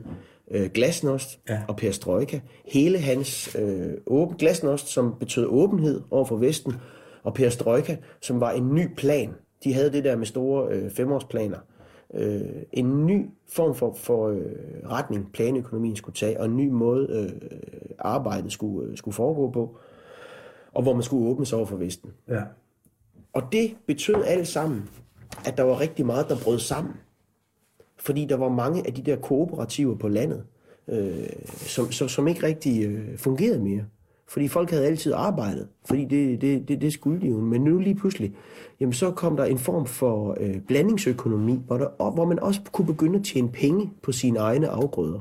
øh, glasnost Ja. og perestrojka. Hele hans øh, åben, glasnost, som betød åbenhed over for Vesten, og perestrojka, som var en ny plan. De havde det der med store øh, femårsplaner. Øh, en ny form for, for øh, retning, planøkonomien skulle tage, og en ny måde øh, arbejdet skulle, øh, skulle foregå på, og hvor man skulle åbne sig over for Vesten. Ja. Og det betød alt sammen, at der var rigtig meget, der brød sammen. Fordi der var mange af de der kooperativer på landet, øh, som, som, som ikke rigtig øh, fungerede mere. Fordi folk havde altid arbejdet, fordi det, det, det, det skulle de jo. Men nu lige pludselig, jamen så kom der en form for øh, blandingsøkonomi, hvor, der, hvor man også kunne begynde at tjene penge på sine egne afgrøder.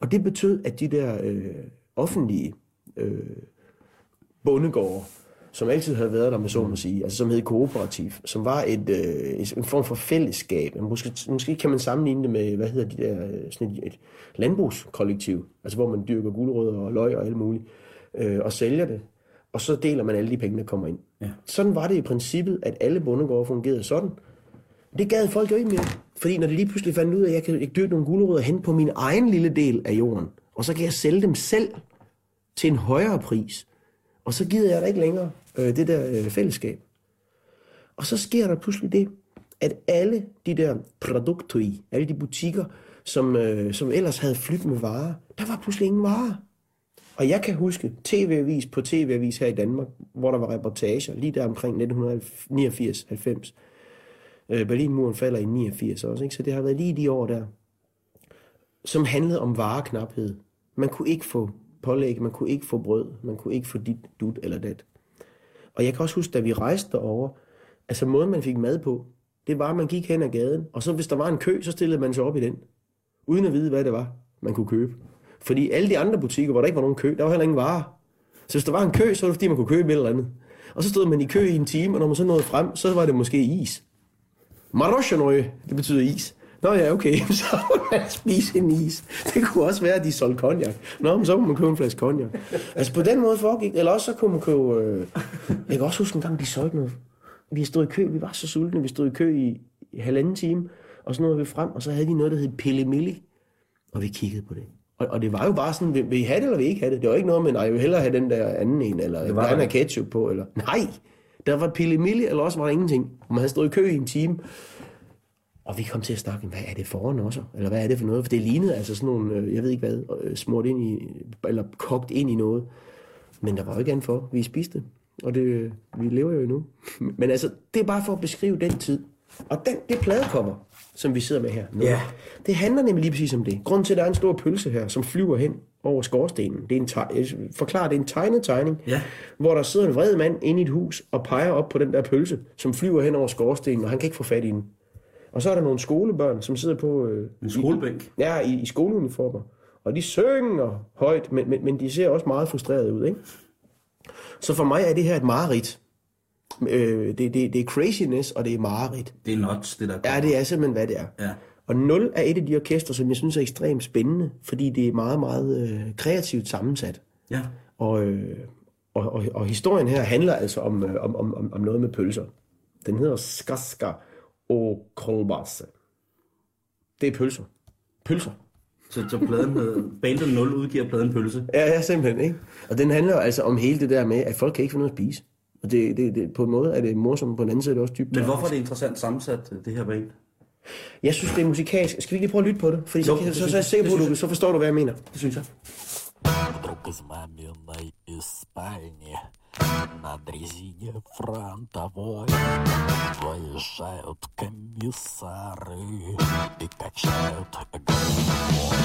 Og det betød, at de der øh, offentlige øh, bondegårde, som altid havde været der, med så må sige, altså som hed kooperativ, som var et, øh, en form for fællesskab. Måske, måske kan man sammenligne det med, hvad hedder de der, øh, sådan et, et landbrugskollektiv, altså hvor man dyrker gulerødder og løg og alt muligt, øh, og sælger det, og så deler man alle de penge, der kommer ind. Ja. Sådan var det i princippet, at alle bondegårde fungerede sådan. Det gad folk jo ikke mere. Fordi når de lige pludselig fandt ud af, at jeg kan jeg kan dyrke nogle gulerødder hen på min egen lille del af jorden, og så kan jeg sælge dem selv til en højere pris, og så gider jeg da ikke længere øh, det der øh, fællesskab. Og så sker der pludselig det, at alle de der produkter i, alle de butikker, som, øh, som ellers havde flyttet med varer, der var pludselig ingen varer. Og jeg kan huske tv-avis på tv-avis her i Danmark, hvor der var reportager lige der omkring 1989-90. Øh, Berlinmuren falder i 89 også, ikke? så det har været lige de år der, som handlede om vareknaphed. Man kunne ikke få pålæg, man kunne ikke få brød, man kunne ikke få dit, dut eller dat. Og jeg kan også huske, da vi rejste derover, altså måden man fik mad på, det var, at man gik hen ad gaden, og så hvis der var en kø, så stillede man sig op i den, uden at vide, hvad det var, man kunne købe. Fordi alle de andre butikker, hvor der ikke var nogen kø, der var heller ingen varer. Så hvis der var en kø, så var det fordi, man kunne købe et eller andet. Og så stod man i kø i en time, og når man så nåede frem, så var det måske is. Marosjanøje, det betyder is. Nå ja, okay, (laughs) så må man spise en is. Det kunne også være, at de solgte cognac. Nå, men så må man købe en flaske cognac. Altså på den måde foregik. Eller også så kunne man købe... Øh... Jeg kan også huske en gang, de solgte noget. Vi stod i kø, vi var så sultne, vi stod i kø i, i halvanden time, og så nåede vi frem, og så havde de noget, der hed Pille Milli. Og vi kiggede på det. Og, og det var jo bare sådan, vil, vil I have det, eller vil I ikke have det? Det var ikke noget med, nej, jeg vil hellere have den der anden en, eller der er ketchup på, eller... Nej, der var Pille Milli, eller også var der ingenting. Man havde stået i kø i en time. Og vi kom til at snakke, hvad er det foran også? Eller hvad er det for noget? For det lignede altså sådan nogle, øh, jeg ved ikke hvad, øh, smurt ind i, eller kogt ind i noget. Men der var jo ikke andet for. Vi spiste. Og det, vi lever jo endnu. (laughs) Men altså, det er bare for at beskrive den tid. Og den, det pladecover, som vi sidder med her nu, Ja. det handler nemlig lige præcis om det. Grunden til, at der er en stor pølse her, som flyver hen over skorstenen. Det er en teg- forklarer, det er en tegnet tegning, Ja. hvor der sidder en vred mand inde i et hus og peger op på den der pølse, som flyver hen over skorstenen, og han kan ikke få fat i den. Og så er der nogle skolebørn, som sidder på... Øh, En skolebænk. Ja, i, i skoleuniformer. Og de synger højt, men, men, men de ser også meget frustrerede ud, ikke? Så for mig er det her et mareridt. Øh, det, det, det er craziness, og det er mareridt. Det er nuts, det der. Ja, det er simpelthen, hvad det er. Ja. Og Nul er et af de orkester, som jeg synes er ekstremt spændende, fordi det er meget, meget øh, kreativt sammensat. Ja. Og, øh, og, og, og historien her handler altså om, øh, om, om, om, om noget med pølser. Den hedder Skaska og kolbasse. Det er pølser. Pølser. Så, så pladen, med Bandet 0 udgiver pladen pølse? Ja, ja, simpelthen. Ikke? Og den handler altså om hele det der med, at folk kan ikke finde noget at spise. Og det, det, det, på en måde er det morsomt, på den anden side er det også dybt. Men hvorfor er det interessant sammensat, øh, det her band? Jeg synes, det er musikalsk. Skal vi lige prøve at lytte på det? Fordi jo, så, det så, så, er jeg sikker på, du, så forstår du, hvad jeg mener. Det synes jeg. На дрезине фронтовой Выезжают комиссары и качают головой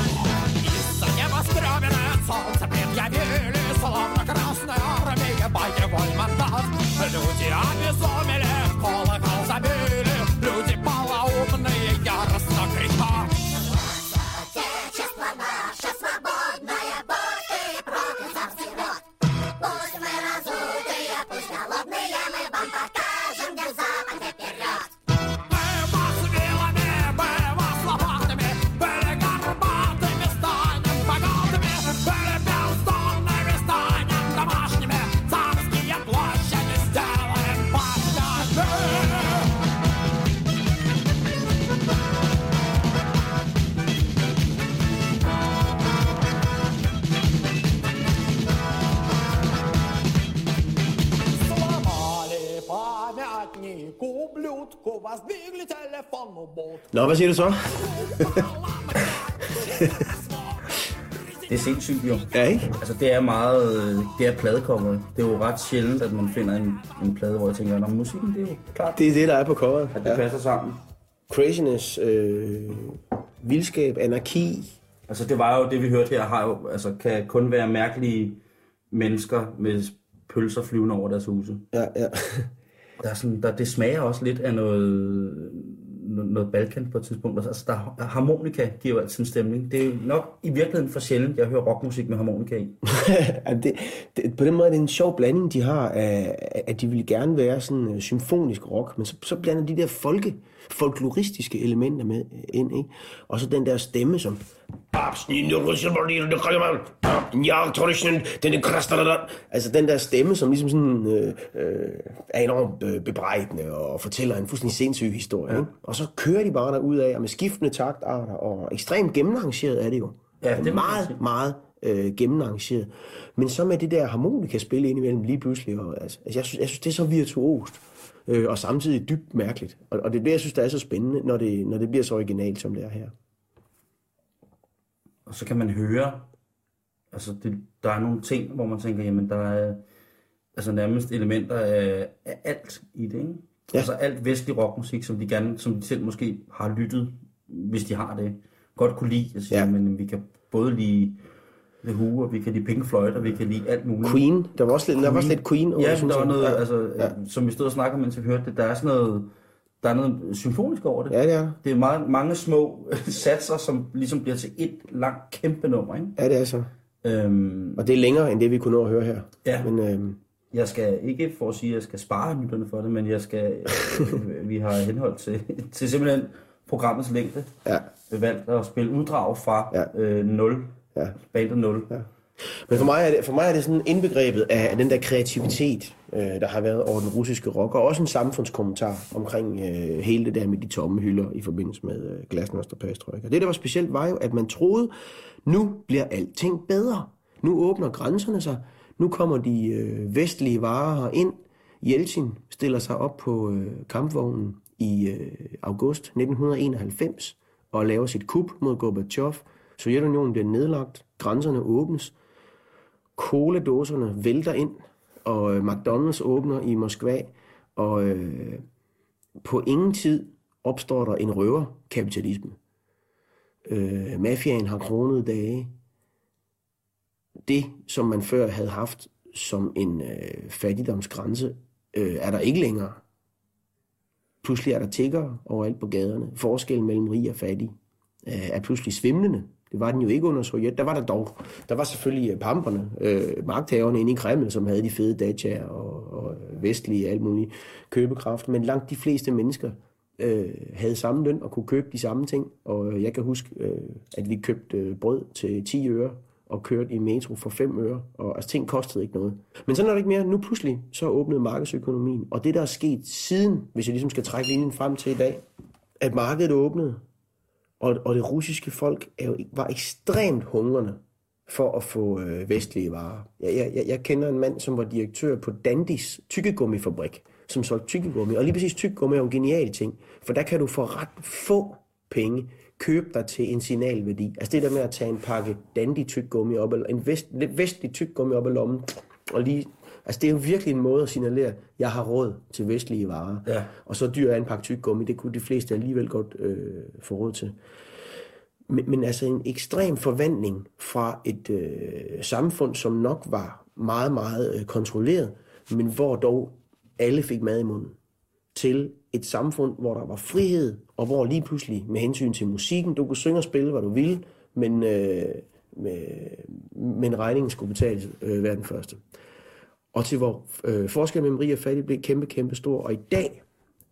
Из-за небоскребенное солнце предъявили Словно красная армия боевой мандат. Люди обезумели, колокол забили Nå, hvad siger du så? Det er sindssygt jo. Ja, ikke? Altså det er meget, det er pladecover. Det er jo ret sjældent, at man finder en, en plade, hvor jeg tænker, at musikken det er jo klart, Det er det, der er på coveret. at det passer sammen. Craziness, øh, vildskab, anarki. Altså det var jo det, vi hørte her, har jo, altså, kan kun være mærkelige mennesker med pølser flyvende over deres huse. Ja, ja. Der er sådan, der, det smager også lidt af noget, noget Balkan på et tidspunkt. Altså, der, harmonika giver jo altid en stemning. Det er nok i virkeligheden for sjældent, jeg hører rockmusik med harmonika i. (laughs) Det, det, på den måde er det en sjov blanding, de har, af, at de vil gerne være sådan uh, symfonisk rock, men så, så blander de der folke, folkloristiske elementer med øh, ind, ikke? Og så den der stemme, som... Altså den der stemme, som ligesom sådan, øh, øh, er enormt øh, bebrejdende og fortæller en fuldstændig sindssyg historie. Ja. Ikke? Og så kører de bare derud af, og med skiftende taktarter, og ekstremt gennemarrangeret er det jo. Ja, det man meget, sige. meget øh, gennemarrangeret. Men så med det der harmonika spille ind imellem lige pludselig, og, altså, altså, jeg, synes, jeg synes, det er så virtuost, øh, og samtidig dybt mærkeligt. Og, og det er det, jeg synes, der er så spændende, når det, når det bliver så originalt, som det er her. Og så kan man høre, altså det, der er nogle ting, hvor man tænker, jamen der er altså nærmest elementer af, af alt i det, ikke? Ja. Altså alt vestlig rockmusik, som de gerne, som de selv måske har lyttet, hvis de har det, godt kunne lide. Jeg siger, Ja. men vi kan både lide The Who, og vi kan lide Pink Floyd, og vi kan lide alt muligt. Queen, der var også lidt, der var også lidt Queen over, Ja, synes der var noget, ja. altså, Ja. ja. som vi stod og snakkede, mens vi hørte det, der er sådan noget, der er noget symfonisk over det. Ja, det er. Det er meget, mange små (laughs) satser, som ligesom bliver til et langt kæmpe nummer, ikke? Ja, det er så. Øhm, Og det er længere, end det vi kunne nå at høre her. Ja. Men øh, Jeg skal ikke for at sige, at jeg skal spare lytterne for det, men jeg skal, øh, (laughs) vi har henholdt til, til simpelthen programmets længde ja. valgt at spille uddrag fra Ja. øh, 0, Ja. bandet 0. Ja. Men for mig, er det, for mig er det sådan indbegrebet af den der kreativitet, øh, der har været over den russiske rock, og også en samfundskommentar omkring øh, hele det der med de tomme hylder i forbindelse med øh, glasnost og perestrojka. Det, der var specielt, var jo, at man troede, nu bliver alting bedre. Nu åbner grænserne sig. Nu kommer de øh, vestlige varer ind. Jeltsin stiller sig op på øh, kampvognen i øh, august 1991 og laver sit kup mod Gorbachev. Sovjetunionen bliver nedlagt, grænserne åbnes, cola-dåserne vælter ind, og øh, McDonald's åbner i Moskva, og øh, på ingen tid opstår der en røverkapitalisme. Øh, mafiaen har kronede dage. Det, som man før havde haft som en øh, fattigdomsgrænse, øh, er der ikke længere. Pludselig er der tiggere overalt på gaderne. Forskellen mellem rig og fattig øh, er pludselig svimlende. Det var den jo ikke under Sovjet. Der var der dog. Der var selvfølgelig øh, pamperne, øh, magthaverne inde i Kreml, som havde de fede dager og, og vestlige alt muligt købekraft. Men langt de fleste mennesker øh, havde samme løn og kunne købe de samme ting. Og øh, jeg kan huske, øh, at vi købte øh, brød til 10 øre og kørte i metro for 5 øre. Og altså, ting kostede ikke noget. Men sådan er det ikke mere. Nu pludselig så åbnede markedsøkonomien. Og det, der er sket siden, hvis jeg ligesom skal trække linjen frem til i dag, at markedet åbnede, og, og det russiske folk er jo, var ekstremt hungrende for at få øh, vestlige varer. Jeg, jeg, jeg- kender en mand, som var direktør på Dandis tykkegummifabrik, som solgte tykkegummi. Og lige præcis tykkegummi er jo en genial ting, for der kan du for ret få penge købe dig til en signalværdi. Altså det der med at tage en pakke dandy tyggegummi op, eller en vest, vestlig tyggegummi op i lommen, og lige, altså det er jo virkelig en måde at signalere, at jeg har råd til vestlige varer. Ja. Og så dyr er en pakke tyggegummi, det kunne de fleste alligevel godt øh, få råd til. Men, men altså en ekstrem forvandling fra et øh, samfund, som nok var meget, meget øh, kontrolleret, men hvor dog alle fik mad i munden, til et samfund, hvor der var frihed, og hvor lige pludselig med hensyn til musikken, du kunne synge og spille, hvad du ville, men, øh, med, men regningen skulle betales øh, hver den første. Og til hvor øh, forskellen mellem rig og fattig blev kæmpe, kæmpe stor. Og i dag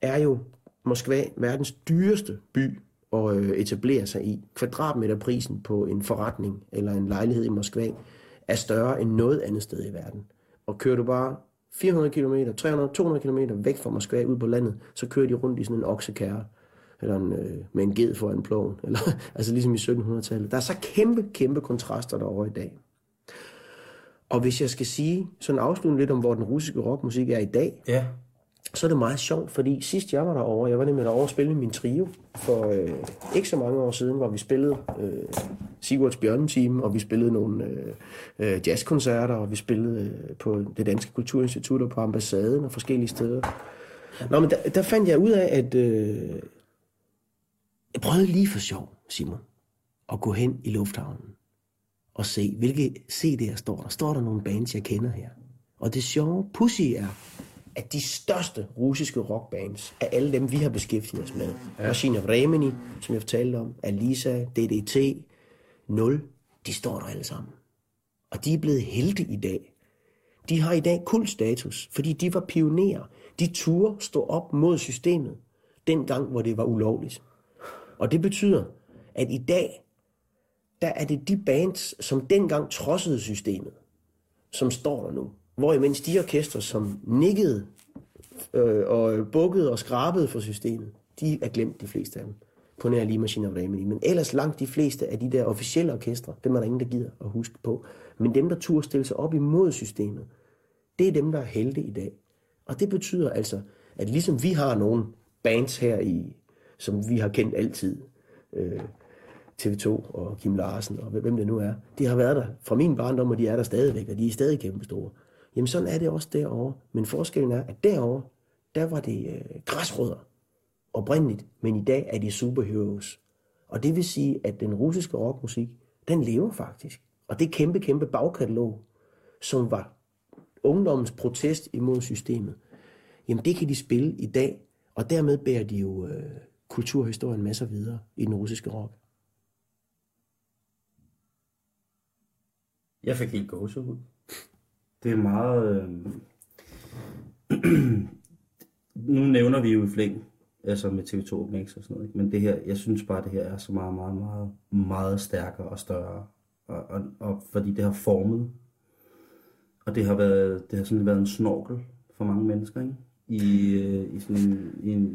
er jo Moskva verdens dyreste by at øh, etablere sig i. Kvadratmeterprisen på en forretning eller en lejlighed i Moskva er større end noget andet sted i verden. Og kører du bare 400 km, 300, 200 km væk fra Moskva ud på landet, så kører de rundt i sådan en oksekærre, eller en, øh, med en ged foran ploven, (laughs) eller, altså ligesom i 1700-tallet. Der er så kæmpe, kæmpe kontraster derovre i dag. Og hvis jeg skal sige, sådan afslutte lidt om, hvor den russiske rockmusik er i dag, Ja så er det meget sjovt, fordi sidst jeg var derovre, jeg var nemlig derovre og spille min trio for øh, ikke så mange år siden, hvor vi spillede øh, Sigurds Bjørneteam, og vi spillede nogle øh, øh, jazzkoncerter, og vi spillede øh, på det Danske Kulturinstitut og på ambassaden og forskellige steder. Nå, men der, der fandt jeg ud af, at øh, jeg prøvede lige for sjov, Simon, at gå hen i lufthavnen og se, hvilke CD'er står der. Står der nogle bands, jeg kender her? Og det sjove pussy er, at de største russiske rockbands er alle dem, vi har beskæftiget os med. Ja. Machine of Remini, som jeg fortalte om, Alisa, DDT, Nul, de står der alle sammen. Og de er blevet helte i dag. De har i dag kultstatus, fordi de var pionerer. De turde stå op mod systemet, dengang, hvor det var ulovligt. Og det betyder, at i dag, der er det de bands, som dengang trodsede systemet, som står der nu. Hvor imens de orkester, som nikkede øh, og bukkede og skrabede for systemet, de er glemt de fleste af dem. På nær lige Machine of Remedy. Men ellers langt de fleste af de der officielle orkestre, dem er der ingen, der gider at huske på. Men dem, der turde stille sig op imod systemet, det er dem, der er helte i dag. Og det betyder altså, at ligesom vi har nogle bands her i, som vi har kendt altid, øh, TV2 og Kim Larsen og hvem det nu er, de har været der fra min barndom, og de er der stadigvæk, og de er stadig kæmpe store. Jamen sådan er det også derovre. Men forskellen er, at derovre, der var det øh, græsrødder oprindeligt, men i dag er de superheroes. Og det vil sige, at den russiske rockmusik, den lever faktisk. Og det kæmpe, kæmpe bagkatalog, som var ungdommens protest imod systemet, jamen det kan de spille i dag, og dermed bærer de jo øh, kulturhistorien med sig videre i den russiske rock. Jeg fik helt gåsehud. Det er meget... Øh... (clears throat) nu nævner vi jo i flæng, altså med TV2 Max og sådan noget, ikke? men det her, jeg synes bare, det her er så meget, meget, meget, meget stærkere og større. Og, og, og fordi det har formet, og det har været, det har sådan været en snorkel for mange mennesker, ikke? I, øh, i, sådan, i, en,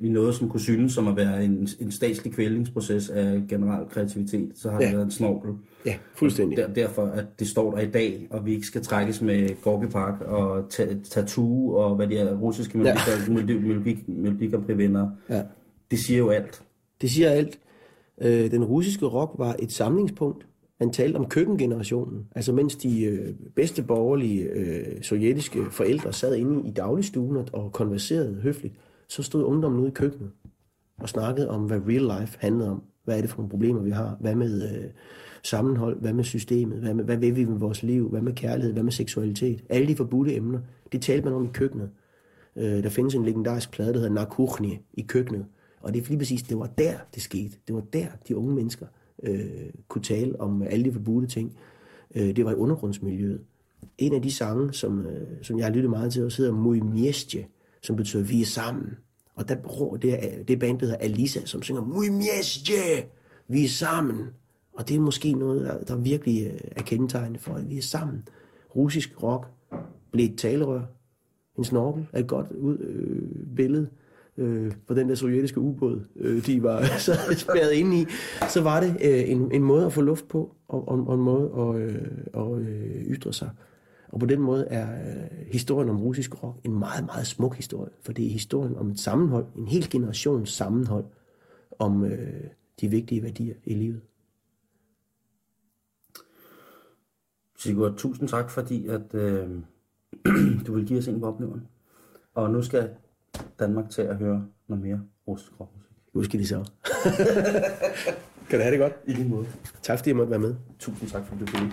i noget, som kunne synes som at være en, en statslig kvælningsproces af generel kreativitet, så har ja. Det været en snorkel. Ja, fuldstændig. Der, derfor, at det står der i dag, og vi ikke skal trækkes med Gorky Park og ta- Tattoo og hvad de er, russiske Ja. (laughs) melodi, melodi, melodi, melodi Ja. Det siger jo alt. Det siger alt. Øh, den russiske rock var et samlingspunkt. Han talte om køkkengenerationen. Altså mens de øh, bedste borgerlige øh, sovjetiske forældre sad inde i dagligstuen og- og konverserede høfligt, så stod ungdommen ude i køkkenet og snakkede om, hvad real life handlede om. Hvad er det for nogle problemer, vi har? Hvad med øh, sammenhold? Hvad med systemet? Hvad, med, hvad vil vi med vores liv? Hvad med kærlighed? Hvad med seksualitet? Alle de forbudte emner, det talte man om i køkkenet. Øh, der findes en legendarisk plade, der hedder Nakuchni i køkkenet. Og det er lige præcis, det var der, det skete. Det var der, de unge mennesker øh, kunne tale om alle de forbudte ting. Øh, det var i undergrundsmiljøet. En af de sange, som, øh, som jeg har lyttet meget til, også hedder Muy Miestje, som betyder vi er sammen. Og der, bruger- det er, det er band, der hedder Alisa, som synger Muy Miestje, vi er sammen. Og det er måske noget, der, der virkelig øh, er kendetegnende for, at vi er sammen. Russisk rock blev et talerør, en snorkel er et godt ud, øh, billede øh, for den der sovjetiske ubåd, øh, de var (laughs) så spærret inde i, så var det øh, en, en måde at få luft på, og, og, og en måde at, øh, at øh, ytre sig. Og på den måde er øh, historien om russisk rock en meget, meget smuk historie, for det er historien om et sammenhold, en hel generations sammenhold, om øh, de vigtige værdier i livet. Sigurd, tusind tak, fordi at, øh, (clears throat) du vil give os en på oplevelsen. Og nu skal Danmark til at høre noget mere russisk rockmusik. Nu skal så. (laughs) kan du have det godt? I lige måde. Tak fordi jeg måtte være med. Tusind tak, fordi du ville.